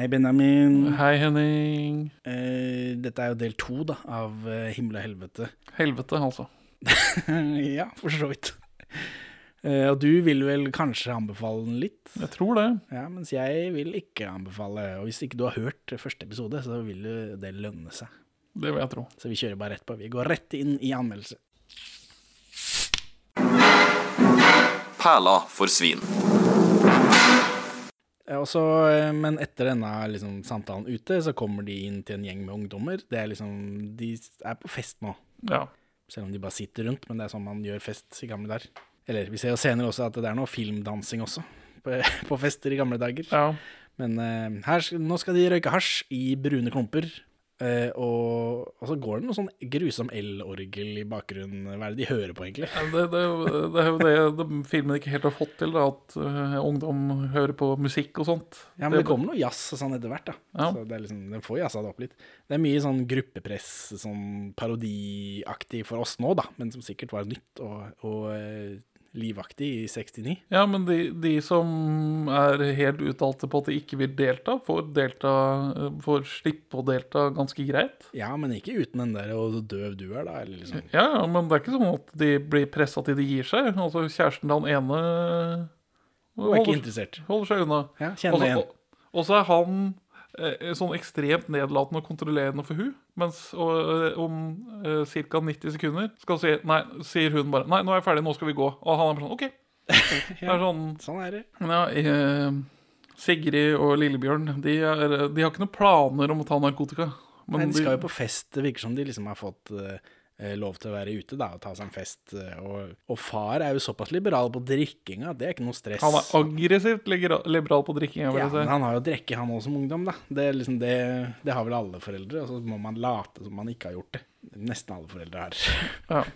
Hei, Benjamin. Hei, Henning. Eh, dette er jo del to da, av eh, Himmel og helvete. Helvete, altså. ja, for så vidt. Eh, og du vil vel kanskje anbefale den litt? Jeg tror det. Ja, mens jeg vil ikke anbefale. Og hvis ikke du har hørt første episode, så vil jo det lønne seg. Det vil jeg tro. Så vi kjører bare rett på. Vi går rett inn i anmeldelse. Perla for svin. Eh, Og så, eh, men etter denne liksom, samtalen ute, så kommer de inn til en gjeng med ungdommer. Det er liksom, De er på fest nå. Ja. Selv om de bare sitter rundt, men det er sånn man gjør fest i gamle dager. Eller vi ser jo senere også at det er noe filmdansing også, på, på fester i gamle dager. ja. Men uh, her, nå skal de røyke hasj i brune klumper. Eh, og, og så går det noe sånn grusom elorgel i bakgrunnen. Hva er det de hører på, egentlig? Ja, Det, det, det er jo det de filmen ikke helt har fått til, da, at uh, ungdom hører på musikk og sånt. Ja, men det kommer noe jazz og sånn etter hvert, da. Ja. Så det liksom, den får jazza det opp litt. Det er mye sånn gruppepress, sånn parodiaktig for oss nå, da, men som sikkert var nytt og, og eh, livaktig i 69. Ja, men de, de som er helt uttalte på at de ikke vil delta, får, delta, får slippe å delta ganske greit. Ja, men ikke uten den der og døv du er, da, eller liksom. Ja, ja, men det er ikke sånn at de blir pressa til de gir seg. Altså, kjæresten til han ene Og er ikke holder, interessert. holder seg unna. Ja, kjenner igjen. og- så er han sånn ekstremt nedlatende og kontrollerende for hun Mens eh, om uh, ca. 90 sekunder si, nei, sier hun bare 'Nei, nå er jeg ferdig, nå skal vi gå'. Og han er sånn 'OK'. ja, er sånn Sånn er det. Ja, eh, Sigrid og Lillebjørn de, er, de har ikke noen planer om å ta narkotika. Men Nei, de skal jo på fest. Det virker som de liksom har fått eh, eh, lov til å være ute da, og ta seg en fest. eh, og, og far er jo såpass liberal på drikkinga, det er ikke noe stress. Han er aggressivt liberal på drikking. Jeg vil ja, si. men han har jo drikke, han også som ungdom, da. Det, liksom det, det har vel alle foreldre. Og så må man late som man ikke har gjort det. Nesten alle foreldre har. Ja.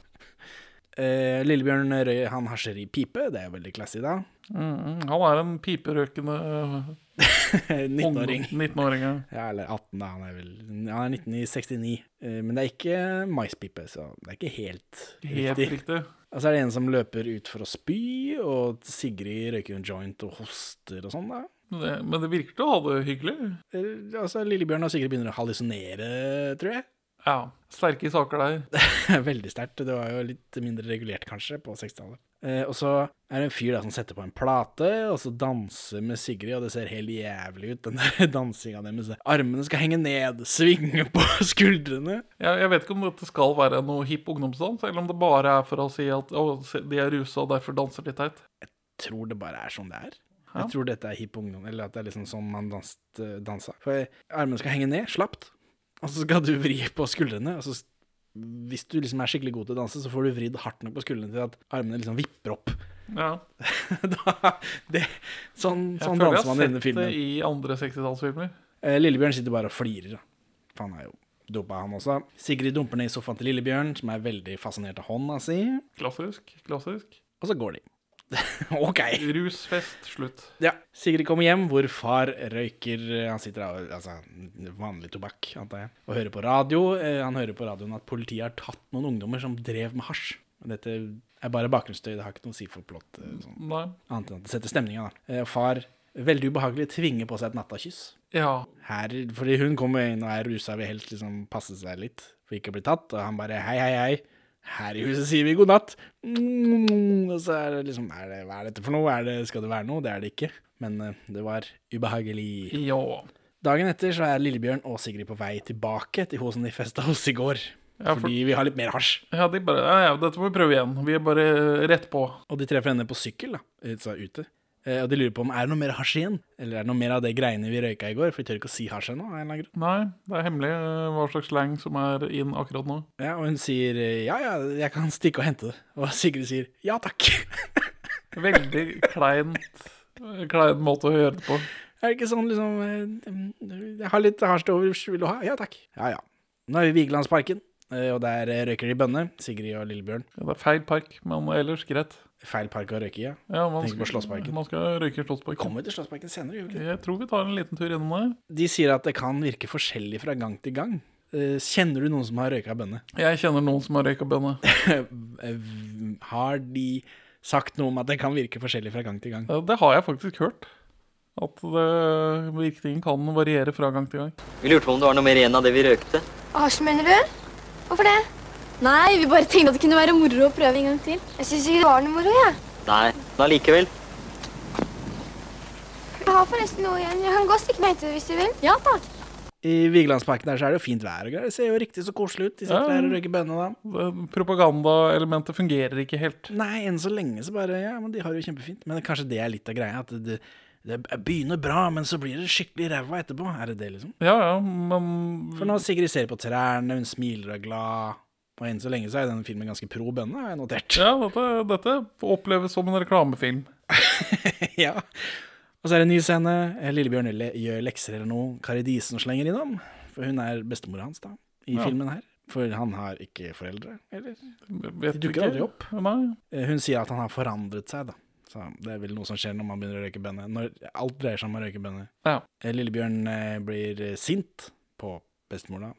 Eh, Lillebjørn Røy, han hasjer i pipe, det er veldig classy da. Mm, han er en piperøkende eh, 19-åring. 19-åring. ja. Ja, eller 18 da, han er vel Han er 19 i 69. Eh, men det er ikke maispipe, så det er ikke helt, Helt riktig. riktig. Og så er det en som løper ut for å spy, og Sigrid røyker en joint og hoster og sånn, da. Men det, men det virker til å ha det hyggelig. Eh, Altså, Lillebjørn og Sigrid begynner å hallusinere, tror jeg. Ja. Sterke saker der. Veldig sterkt. Det var jo litt mindre regulert, kanskje, på 60-tallet. Eh, og så er det en fyr da som setter på en plate, og så danser med Sigrid, og det ser helt jævlig ut, den der dansinga deres. Armene skal henge ned, svinge på skuldrene. Jeg, jeg vet ikke om dette skal være noe hipp ungdomsdans, eller om det bare er for å si at å, de er rusa og derfor danser litt teit. tror det bare er sånn det er. Ja. Jeg tror dette er hipp ungdom, eller at det er liksom sånn man danser eh, dansa. For armene skal henge ned, slapt, og så skal du vri på skuldrene. Og så, hvis du liksom er skikkelig god til å danse, så får du vridd hardt nok på skuldrene til at armene liksom vipper opp. Ja. da, det, sånn Jeg sånn føler danser man i jeg denne har sett det i andre 60-tallsfilmer. Eh, Lillebjørn sitter bare og flirer. For han er jo dopa, han også. Sigrid dumper ned i sofaen til Lillebjørn, som er veldig fascinert av hånda si, Klassisk. Klassisk. og så går de. OK. Rusfest, slutt. Ja. Sigrid kommer hjem hvor far røyker Han sitter av altså, vanlig tobakk, antar jeg, og hører på radio. Eh, Han hører på radioen at politiet har tatt noen ungdommer som drev med hasj. Dette er bare bakgrunnsstøy, det har ikke noe å si for plott, eh, sånn, annet enn at det setter stemninga. da. Eh, far, veldig ubehagelig, tvinger på seg et nattakyss. Ja. Her, fordi hun kommer inn og er rusa, vil helst liksom passe seg litt for ikke å bli tatt. Og han bare hei, hei, hei. Her i huset sier vi god natt. Mm, og så er det liksom er det, Hva er dette for noe? Det, skal det være noe? Det er det ikke. Men eh, det var ubehagelig. Ja. Dagen etter så er Lillebjørn og Sigrid på vei tilbake til hun som de festa hos i går. Ja, for- Fordi vi har litt mer hasj. ja, de bare Ja, ja, dette må vi prøve igjen. Vi er bare rett på. Og de treffer henne på sykkel, da, så ute. Eh, Og de lurer på om er det noe mer hasj igjen. Eller er det noe mer av det greiene vi røyka i går? For vi tør ikke å si hasj ennå. Nei, det er hemmelig eh, hva slags slang som er inn akkurat nå. Ja, og hun sier eh, ja, ja, jeg kan stikke og hente det. Og Sigrid sier ja takk. Veldig kleint Klein måte å gjøre det på. er det ikke sånn liksom Jeg har litt hasj til overs, vil du ha? Ja takk. Ja ja. Nå er vi i Vigelandsparken, og der røyker de bønne. Sigrid og Lillebjørn. Ja, det er feil park, men ellers greit. Feil park å røyke i, ja. Ja, man Tenker på Slottsparken. Man skal røyke i Slottsparken. Kommer vi til Slottsparken senere, ikke? Jeg tror vi tar en liten tur innom der. De sier at det kan virke forskjellig fra gang til gang. Eh, Kjenner du noen som har røyka bønne? Jeg kjenner noen som har røyka bønne. Eh, Har de sagt noe om at det kan virke forskjellig fra gang til gang? Det har jeg faktisk hørt. At det, virkningen kan variere fra gang til gang. Vi lurte på om det var noe mer igjen av det vi røykte. Hasj, mener du? Hvorfor det? Nei, vi bare tenkte at det kunne være moro å prøve en gang til. Jeg syns ikke det var noe moro, jeg. Nei, men allikevel. Jeg har forresten noe igjen. Jeg kan gå og stikke meg etter hvis du vil. Ja, takk. I Vigelandsparken der så er det jo fint vær og greier. Det ser jo riktig så koselig ut. De sitter Ja. der og røyker bønner da. Propagandaelementet fungerer ikke helt. Nei, enn så lenge så bare Ja, men de har det jo kjempefint. Men kanskje det er litt av greia. At det, det begynner bra, men så blir det skikkelig ræva etterpå. Er det det, liksom? Ja, ja, men For nå Sigrid ser på trærne, hun smiler og er glad. Og enn så lenge så er denne filmen ganske pro bønne, har jeg notert. Ja, dette, dette oppleves som en reklamefilm. ja. Og så er det en ny scene. Lillebjørn le gjør lekser eller noe. Kari Disen slenger innom. For hun er bestemora hans, da, i Ja. filmen her. For han har ikke foreldre, eller? Vet De dukker aldri opp. Eh, Hun sier at han har forandret seg, da. Så det er vel noe som skjer når man begynner å røyke bønner. Når alt dreier seg om å røyke bønner. Ja. Eh, Lillebjørn eh, blir sint på bestemor, da,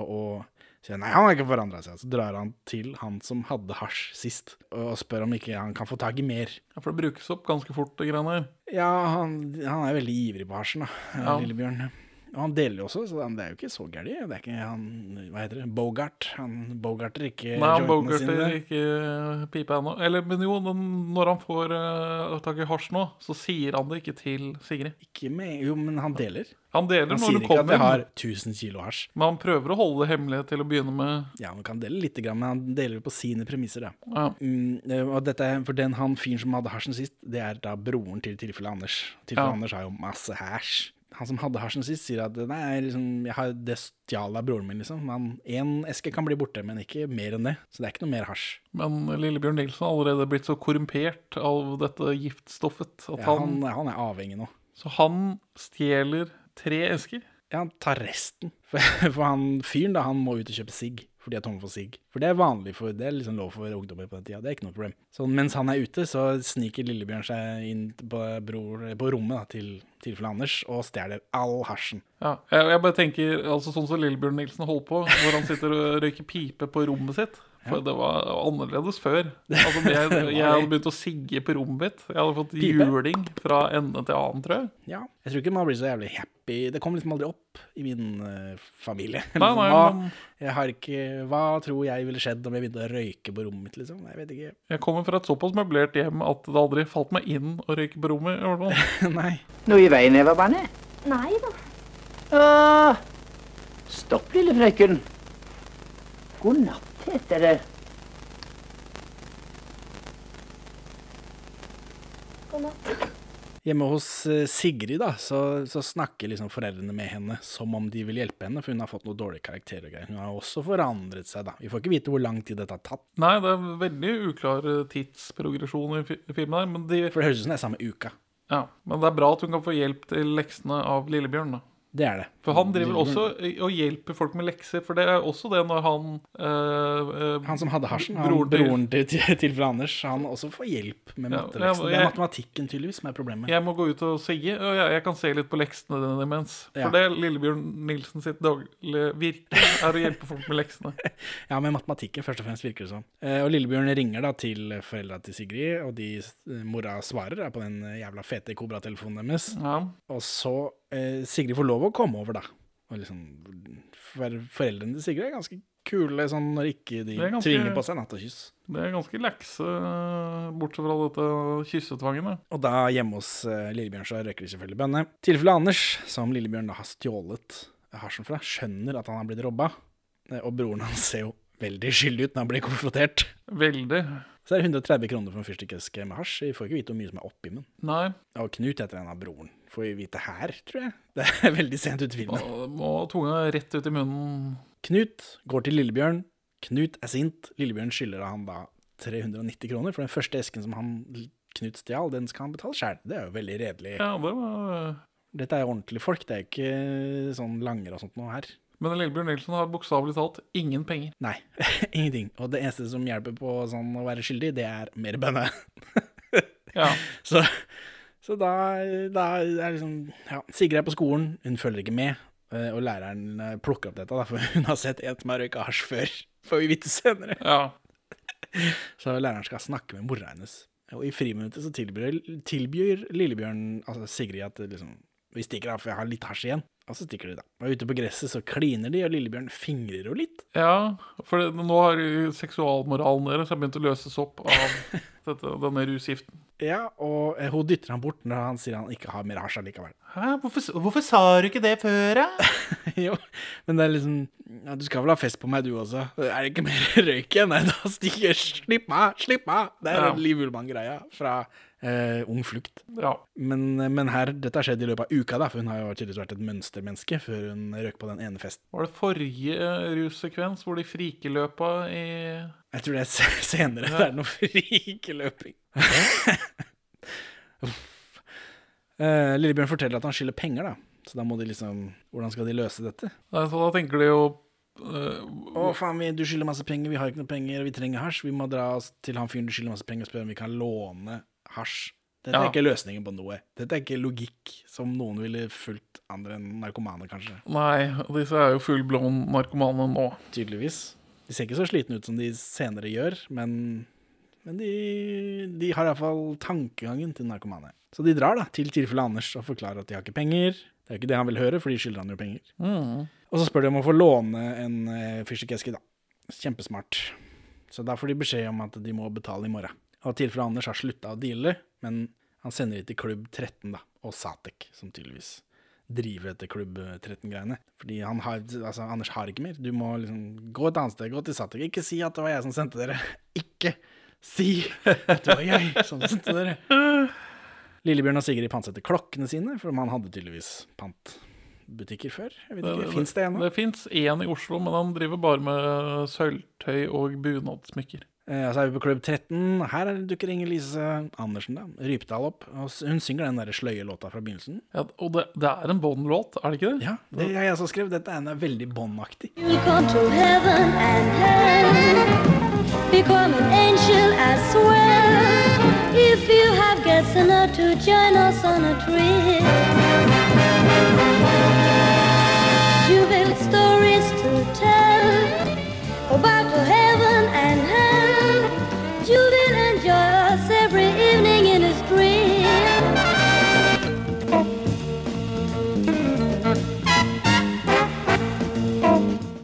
og, og sier nei, han har ikke forandra seg. Så drar han til han som hadde hasj sist, og spør om ikke han kan få tak i mer. Ja, For det brukes opp ganske fort, det greiene her. Ja, han, han er veldig ivrig på hasjen, da, Ja. Lillebjørn. Og han deler jo også, så han- det er jo ikke så gærent. Det er ikke han Hva heter det? Bogart. Han bogarter ikke Nei, han bogarter ikke pipa ennå. Eller, men jo, når han får uh, tak i hasj nå, så sier han det ikke til Sigrid. Ikke med, jo, men han deler. Han deler Han når sier ikke at kommer, jeg har 1000 kilo hasj. men han prøver å holde det hemmelig til å begynne med. Ja, han kan dele lite grann, men han deler det på sine premisser, da. Ja. Mm, eh, og dette, er- for den han fyren som hadde hasjen sist, det er da broren til tilfellet Anders. Tilfellet Ja. Anders har jo masse hasj. Han som hadde hasjen sist, sier at nei, liksom, jeg har det stjal av broren min, liksom. Men Én eske kan bli borte, men ikke mer enn det. Så det er ikke noe mer hasj. Men Lillebjørn Nilsen har allerede blitt så korrumpert av dette giftstoffet at Ja, han, han, han er avhengig nå. Så han stjeler tre esker. Ja, han tar resten. For, for han fyren, da, han må ut og kjøpe sigg. For de er tomme for sigg. For det er vanlig for, det er liksom lov for ungdommer på den tida. Det er ikke noe problem. Så mens han er ute, så sniker Lillebjørn seg inn på, bror, på rommet da, til tilfellet Anders og stjeler all hasjen. Ja, jeg, jeg bare tenker, altså Sånn som Lillebjørn Nilsen holder på, hvor han sitter og røyker pipe på rommet sitt. For det var annerledes før. Altså, jeg, jeg hadde begynt å sigge på rommet mitt. Jeg hadde fått Pipe? juling fra ende til annen, tror jeg. Ja. Jeg tror ikke man blir så jævlig happy. Det kom liksom aldri opp i min uh, familie. Nei, nei, hva, men jeg har ikke, hva tror jeg ville skjedd om jeg begynte å røyke på rommet mitt, liksom? Jeg vet ikke. jeg kommer fra et såpass møblert hjem at det aldri falt meg inn å røyke på rommet. i hvert fall. nei. Noe i veien, Eva Banne? Nei da. Uh, stopp, lille frøken. God natt, heter det. God natt. Hjemme hos eh, Sigrid da, så, så snakker liksom foreldrene med henne som om de vil hjelpe henne, for hun har fått noe dårlig karakter og greier. Hun har også forandret seg, da. Vi får ikke vite hvor lang tid dette har tatt, Nei, det er veldig uklar eh, tidsprogresjon i filmen her. Men, de, for det høres ut som det er samme uka. ja, men det er bra at hun kan få hjelp til leksene av Lillebjørn. da. Det er det. For han driver også og hjelper folk med lekser, for det er også det når han øh, Han som hadde hasjen, han, Broren til- broren til, til, til Anders, han også får hjelp med matteleksen. ja, Det er matematikken tydeligvis som er problemet. Jeg må gå ut og sigge, og jeg, jeg kan se litt på leksene dine imens. Ja. For det Lillebjørn Nilsen sitt daglige virke er å hjelpe folk med leksene. Ja, med matematikken først og fremst virker det sånn. Og Lillebjørn ringer da til foreldra til Sigrid, og de, mora svarer er på den jævla fete Kobra-telefonen deres. Ja. Og så eh, Sigrid får lov å komme over, liksom, for Foreldrene til Sigrid er ganske kule sånn når ikke de ganske- tvinger på seg natt og kyss. Det er ganske lekse, bortsett fra dette kyssetvangene. Og da hjemme hos eh, Lillebjørn så røyker de selvfølgelig bønne. Tilfellet Anders, som Lillebjørn da har stjålet hasjen fra, skjønner at han har blitt robba. Eh, Og broren hans ser jo veldig skyldig ut når han blir konfrontert. Veldig. Så er det 130 kroner for en fyrstikkeske med hasj. Vi får ikke vite hvor mye som er oppi den. Nei, Og Knut heter en av broren. Får vi vite her, tror jeg. Det er veldig sent ut i filmen. må, tunga rett ut i munnen. Knut går til Lillebjørn. Knut er sint. Lillebjørn skylder han da 390 kroner, for den første esken som han Knut stjal, den skal han betale sjøl. Det er jo veldig redelig. Ja, det var... Dette er jo ordentlige folk, det er jo ikke sånn langer og sånt noe her. Men Lillebjørn Nilsen har bokstavelig talt ingen penger. Nei, ingenting. Og det eneste som hjelper på sånn å være skyldig, det er mer bønne. Ja, Så, så da, da er liksom Ja, Sigrid er på skolen, hun følger ikke med. eh, Og læreren eh, plukker opp dette, da, for hun har sett en som har røyka hasj før. Får vi vite senere. ja. Så læreren skal snakke med mora hennes. Og i friminuttet så tilbyr, tilbyr Lillebjørn, altså Sigrid, at liksom, vi stikker av, for jeg har litt hasj igjen. Og så stikker de, da. Og ute på gresset så kliner de, og Lillebjørn fingrer jo litt. Ja, for det, nå har seksualmoralen deres begynt å løses opp av dette, denne rusgiften. Ja, og eh, hun dytter ham bort når han sier han ikke har mer hasj likevel. Hæ, hvorfor, sa du ikke det før, da? jo, men det er liksom ja, Du skal vel ha fest på meg, du også? Er det ikke mer røyk igjen? Nei, da stikker Slipp meg! Slipp meg! Det er Ja. Liv Ullmann-greia fra eh, Ung flukt. Ja. Men, men her, dette har skjedd i løpet av uka, da, for hun har jo tydeligvis vært et mønstermenneske før hun røk på den ene festen. Var det forrige russekvens hvor de frikeløpa i Jeg tror det er senere. senere. Det er noe frikeløping. eh, Lillebjørn forteller at han skylder penger, da. Så da må de liksom Hvordan skal de løse dette? Nei, så da tenker de jo Uh, Å, faen, vi, du skylder masse penger, vi har ikke noe penger, vi trenger hasj. Vi må dra oss til han fyren du skylder masse penger, og spørre om vi kan låne hasj. Dette Ja. er ikke løsningen på noe. Dette er ikke logikk som noen ville fulgt andre enn narkomane, kanskje. Nei, disse er jo fullblån narkomane nå. Tydeligvis. De ser ikke så slitne ut som de senere gjør, men, men de, de har iallfall tankegangen til narkomane. Så de drar da til tilfellet Anders og forklarer at de har ikke penger. Det er jo ikke det han vil høre, for de skylder han jo penger. Mm. Og så spør de om å få låne en uh, fyrstikkeske, da. Kjempesmart. Så da får de beskjed om at de må betale i morgen. Og tilfellet Anders har slutta å deale, men han sender de til Klubb 13, da, og Satek, som tydeligvis driver etter Klubb 13-greiene. Fordi han har, altså, Anders har ikke mer. Du må liksom gå et annet sted, gå til Satek. Ikke si at det var jeg som sendte dere. Ikke si at det var jeg som sendte dere. Lillebjørn og Sigrid pantsetter klokkene sine, for man hadde tydeligvis pantbutikker før. Jeg vet ikke, Fins det ennå? Det fins én i Oslo, men han driver bare med sølvtøy og bunadssmykker. Eh, så er vi på klubb 13. Her er- dukker Inger-Lise Andersen, da. Rypdal opp. Og hun synger den der sløye låta fra begynnelsen. Ja, og det, det er en Bond-låt, er det ikke det? Ja, det er jeg som skrev. Dette er en veldig Bond-aktig. Become an angel. If you have guts enough to join us on a trip.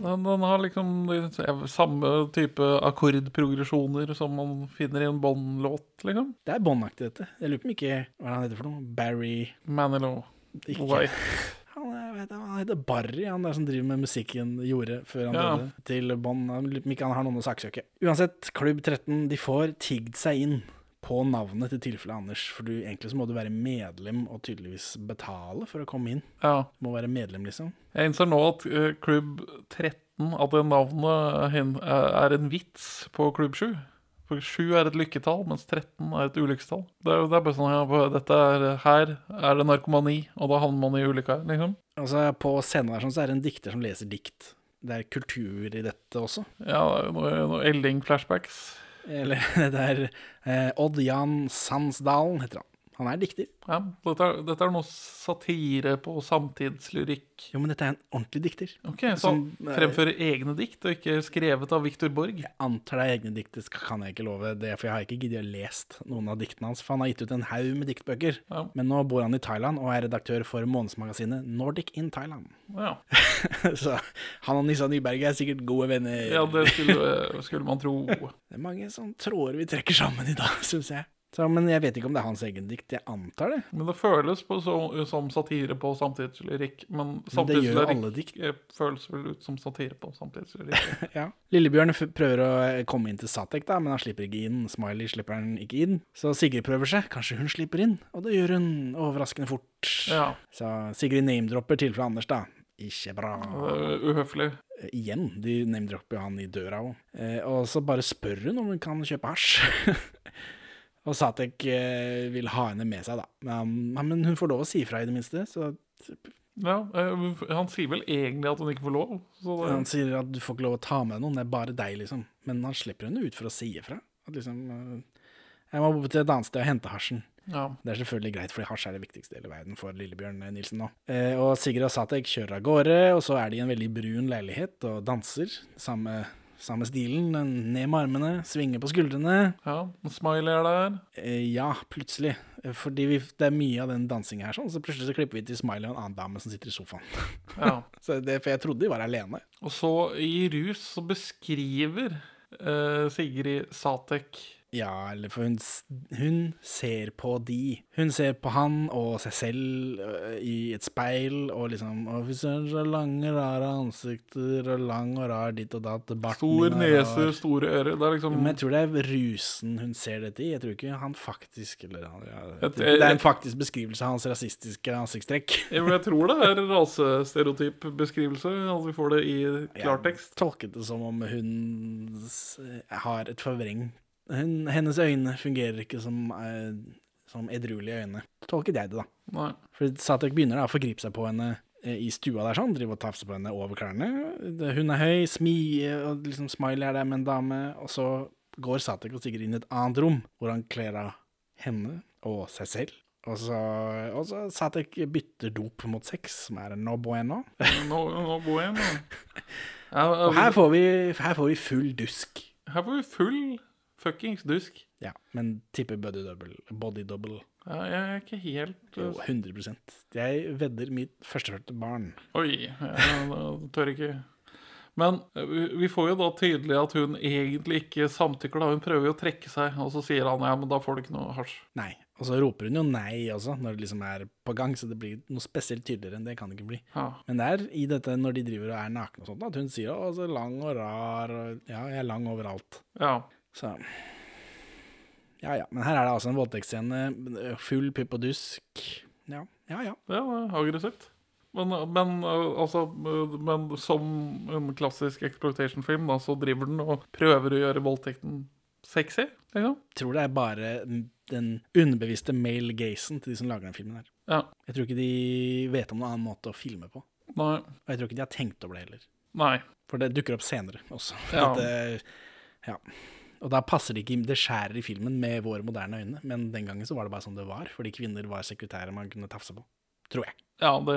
Den, den har liksom samme type akkordprogresjoner som man finner i en Bond-låt, liksom. Det er Bond-aktig, dette. Jeg lurer på om ikke Hva er han heter for noe? Barry Manilow. Ikke White. Han, er, vet han heter Barry, han der som driver med musikken gjorde før han Ja. døde. Til Bond. Lurer på om ikke han har noen å saksøke. Uansett, Klubb 13, de får tigd seg inn på navnet til tilfellet Anders. For du, egentlig så må du være medlem og tydeligvis betale for å komme inn. Ja. Du må være medlem, liksom. Jeg innser nå at uh, Klubb 13, at det navnet er er en vits på Klubb 7. For 7 er et lykketall, mens 13 er et ulykkestall. Det er, det er bare sånn ja, dette er, Her er det narkomani, og da havner man i ulykka, liksom. Altså, på scenen der sånn, så er det en dikter som leser dikt. Det er kultur i dette også. Ja, det er jo noe, noe Elling-flashbacks. Eller det der eh, Odd Jan Sandsdalen, heter han. Han er dikter. Ja, dette er, dette er noe satire på samtidslyrikk. Jo, men dette er en ordentlig dikter. Ok, Så Som, han eh, fremfører egne dikt, og ikke skrevet av Victor Borg? Jeg antar det er egne dikt, det kan jeg ikke love det, for jeg har ikke giddet å lest noen av diktene hans. For han har gitt ut en haug med diktbøker. Ja. Men nå bor han i Thailand og er redaktør for månedsmagasinet Nordic in Thailand. Ja, Så han og Nissa Nyberg er sikkert gode venner. ja det skulle, skulle man tro. Det er mange sånne tråder vi trekker sammen i dag, syns jeg. Så, men jeg vet ikke om det er hans egen dikt. Jeg antar det. Men det føles på så, som satire på samtidslyrikk. Men samtidslyrikk eh, føles vel ut som satire på samtidslyrikk. Ja. Lillebjørn prøver å eh, komme inn til Satek, da, men han slipper ikke inn. Smiley slipper han ikke inn. Så Sigrid prøver seg. Kanskje hun slipper inn? Og det gjør hun overraskende fort. Ja, Så Sigrid name-dropper fra Anders, da. Ikke bra. uhøflig. Eh, Igjen. De name-dropper jo han i døra òg. Eh, og så bare spør hun om hun kan kjøpe hasj. og Satek eh, vil ha henne med seg, da. Men, men hun får lov å si ifra, i det minste. Så Ja, øh, han sier vel egentlig at hun ikke får lov. Så det, Han sier at du får ikke lov å ta med noen, det er bare deg, liksom. Men han slipper henne ut for å si ifra. At liksom eh, Jeg må til et annet sted og hente hasjen. ja. Det er selvfølgelig greit, fordi hasj er det viktigste i hele verden for Lillebjørn Nilsen nå. Eh, og Sigrid og Satek kjører av gårde, og så er de i en veldig brun leilighet og danser. Samme Samme stilen. Ned med armene, svinge på skuldrene. Ja, en Smiley er der. Eh, ja, plutselig. Eh, Fordi vi, det er mye av den dansinga her, sånn, så plutselig så klipper vi til Smiley og en annen dame som sitter i sofaen. Ja. Så det, for jeg trodde de var alene. Og så i rus så beskriver eh, Sigrid Satek Ja, eller for hun, hun ser på de. Hun ser på han og seg selv øh, i et speil, og liksom Og fy søren, så lange, rare ansikter, og lang og rar ditt og datt. Barten Stor nese, store ører. Det er liksom Men jeg tror det er rusen hun ser dette i. Jeg tror ikke han faktisk Eller ja, det er en faktisk beskrivelse av hans rasistiske ansiktstrekk. Ja, men Jeg tror det er rasestereotyp beskrivelse. At vi får det i klartekst. Jeg tolket det som om hun har et forvrengt Hennes øyne fungerer ikke som, eh, som edruelige øyne. Tolket jeg det, da. Nei. For Satek begynner da å forgripe seg på henne eh, i stua der, sånn. Driver og tafser på henne over klærne. Hun er høy, smi, og liksom Smiley er det med en dame. Og så går Satek og Sigrid inn i et annet rom, hvor han kler av henne og seg selv. Og så, og så Satek bytter dop mot sex, som er en no bueno. no, no bueno. Og her får vi, her får vi full dusk. her får vi full fuckings dusk. Ja, men tipper body double. Body double. Ja, jeg er ikke helt Jo, 100 Jeg vedder mitt førstefødte barn. Oi, jeg tør ikke. Men eh, vi- får jo da tydelig at hun egentlig ikke samtykker. da Hun prøver jo å trekke seg, og så sier han ja, men da får du ikke noe hasj. Nei. Og så roper hun jo nei også, når det liksom er på gang, så det blir noe spesielt tydeligere enn det kan det ikke bli. Ja. Men det er i dette når de driver og er nakne og sånt, at hun sier å, så lang og rar, og ja, jeg er lang overalt. ja. Så Ja ja. Men her er det altså en voldtektsscene, full pupp og dusk. Ja, ja ja. Ja, aggressivt. Men, men, uh, altså, men som en klassisk exploitation-film, så driver den og prøver å gjøre voldtekten sexy. Liksom. Tror det er bare den underbevisste male gazen til de som lager den filmen her. Ja. Jeg tror ikke de vet om noen annen måte å filme på. Nei. Og jeg tror ikke de har tenkt over det heller. Nei. For det dukker opp senere også. Ja. Dette, ja. Og da passer det ikke Det skjærer i filmen med våre moderne øyne, men den gangen så var det bare sånn det var, fordi kvinner var sekretærer man kunne tafse på. Tror jeg. Ja, det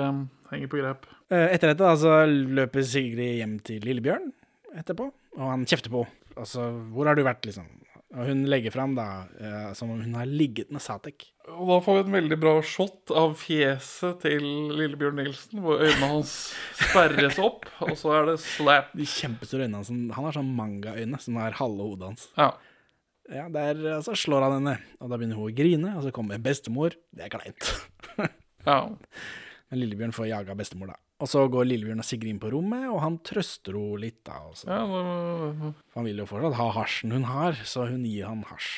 henger på greip. Eh, Etter dette da, så løper Sigrid hjem til Lillebjørn etterpå, og han kjefter på. Altså, hvor har du vært, liksom? Og hun legger fram da, eh, som om hun har ligget med Satek. Og da får vi et veldig bra shot av fjeset til Lillebjørn Nilsen, hvor øynene hans sperres opp, og så er det slap. De kjempestore øynene hans, han har sånn mangaøyne som er halve hodet hans. Ja. Ja, der, og så slår han henne, og da begynner hun å grine, og så kommer bestemor. Det er kleint. ja. Men Lillebjørn får jaga bestemor, da. Og så går Lillebjørn og Sigrid inn på rommet, og han trøster henne litt, da. Og ja For Han vil jo fortsatt ha hasjen hun har, så hun gir han hasj.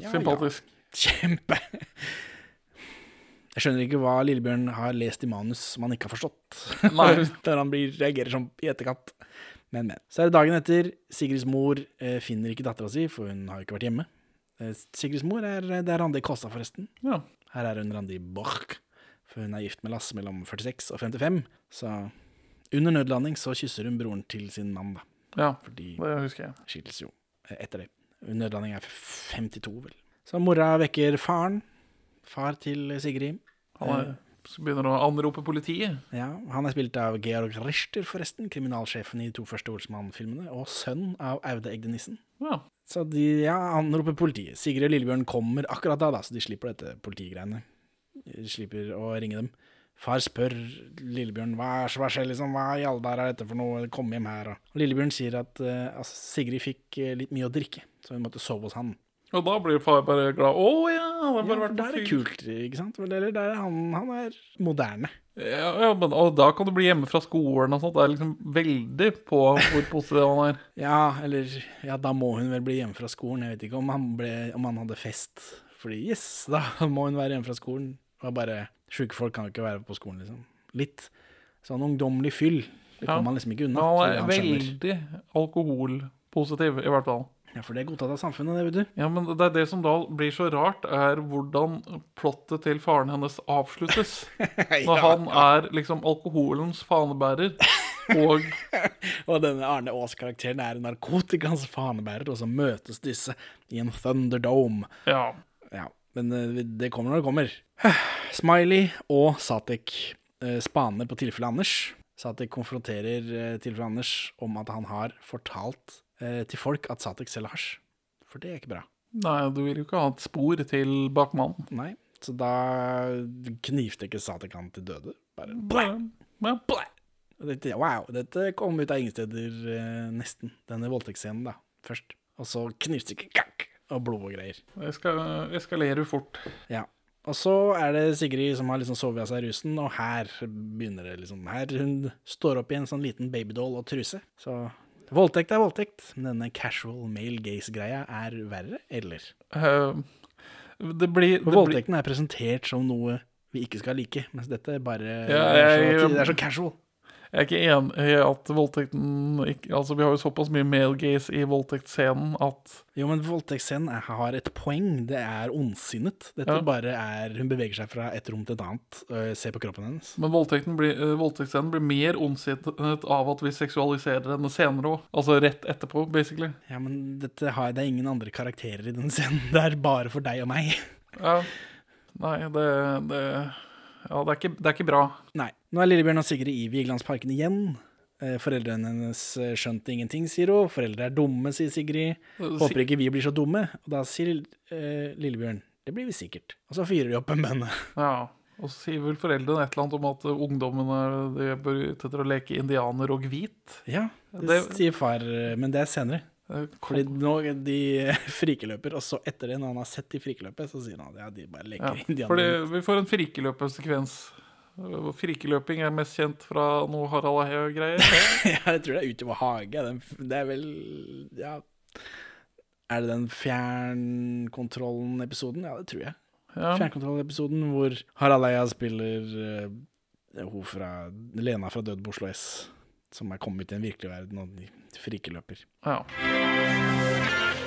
Ja, sympatisk. Ja. Kjempe. Jeg skjønner ikke hva Lillebjørn har lest i manus som han ikke har forstått. Nei. Der han blir, reagerer som i etterkant. Men, men. Så er det dagen etter. Sigrids mor eh, finner ikke dattera si, for hun har ikke vært hjemme. Eh, Sigrids mor er, det er Randi Kåsa, forresten. Ja. Her er hun Randi Borch, for hun er gift med Lasse mellom 46 og 55. Så under nødlanding så kysser hun broren til sin mann, da. ja, Fordi det husker jeg. skilles jo eh, etter det. Nødlanding er 52, vel. Så mora vekker faren. Far til Sigrid. Han er, så begynner å anrope politiet. Ja, Han er spilt av Georg Richter, forresten. Kriminalsjefen i de to første Olsmann-filmene. Og sønn av Aude Egde Nissen. Ja. Så de ja, anroper politiet. Sigrid og Lillebjørn kommer akkurat da, da, så de slipper dette politigreiene. Slipper å ringe dem. Far spør Lillebjørn hva, er- hva skjer, liksom, hva i alle dager er dette for noe, kom hjem her. Og Lillebjørn sier at uh, altså, Sigrid fikk uh, litt mye å drikke, så hun måtte sove hos han. Og da blir far bare glad. Å ja, han har Ja, bare vært der er det kult, ikke sant? Eller der er han, han er moderne. Ja, ja, men og da kan du bli hjemme fra skolen og sånt. Det er liksom veldig på hvor positiv han er. Ja, eller Ja, da må hun vel bli hjemme fra skolen. Jeg vet ikke om han, ble, om han hadde fest. Fordi yes, da må hun være hjemme fra skolen. Og bare Sjuke folk kan jo ikke være på skolen, liksom. Litt sånn ungdommelig fyll. Det Ja. kommer man liksom ikke unna. Men han er veldig alkoholpositiv, i hvert fall. Ja, for det er godtatt av samfunnet, det, vet du. Ja, men det er det som da blir så rart, er hvordan plottet til faren hennes avsluttes. Når han er liksom alkoholens fanebærer, og Og denne Arne Aas-karakteren er narkotikans fanebærer, og så møtes disse i en Thunderdome. Ja. Men eh, det kommer når det kommer. Smiley og Satek eh, spaner på tilfellet Anders. Satek konfronterer eh, tilfellet Anders om at han har fortalt til folk at Satek selger hasj. For det er ikke bra. Nei, du vil jo ikke ha et spor til bakmannen. Nei. Så da knivstikker Satek han til døde. Bare blæ! blæ. Dette, wow, dette kom ut av ingen steder, nesten. Denne voldtektsscenen, da, først. Og så knivstikker, og blod og greier. Det skal eskalere fort. Ja. Og så er det Sigrid som har liksom sovet av seg rusen, og her begynner det liksom Her hun står opp i en sånn liten babydoll og truse. Så voldtekt er voldtekt, men denne casual male gaze-greia er verre, eller? Uh, det blir, det Voldtekten blir er presentert som noe vi ikke skal like, mens dette bare Ja, det, er jeg- så, det er så casual. Jeg er ikke enig i at voldtekten ikke, Altså, vi har jo såpass mye male gaze i voldtektsscenen at Jo, men voldtektsscenen har et poeng. Det er ondsinnet. Dette Ja. bare er Hun beveger seg fra et rom til et annet. øh, Se på kroppen hennes. Men blir, eh, voldtektsscenen blir mer ondsinnet av at vi seksualiserer henne senere òg. Altså rett etterpå, basically. Ja, men har, det er ingen andre karakterer i den scenen. Det er bare for deg og meg. Ja. Nei, det, det Ja, det er, ikke, det er ikke bra. Nei. Nå er Lillebjørn og Sigrid i Vigelandsparken igjen. Eh, Foreldrene hennes eh, skjønte ingenting, sier hun. Foreldre er dumme, sier Sigrid. Håper ikke vi blir så dumme. Og da sier eh, Lillebjørn det blir vi sikkert. Og så fyrer de opp en bønne. Ja. Og så sier vel foreldrene et eller annet om at ungdommen er de bør ut etter å leke indianer og hvit. Ja, det, Det- sier far, men det er senere. Kom. Fordi nå de frikeløper, og så etter det, når han har sett de frikeløpet, så sier han at ja, de bare Ja, leker indianer. fordi vi får en frikeløpersekvens. Frikeløping er mest kjent fra noe Harald Eia-greier. Ja, jeg tror det er utover hage. Den, det er vel Ja. Er det den fjernkontrollen-episoden? Ja, det tror jeg. Ja. Fjernkontrollen-episoden hvor Harald Eia spiller uh, hun fra Lena fra Død på Oslo S, som er kommet i en virkelig verden, og frikeløper. ja.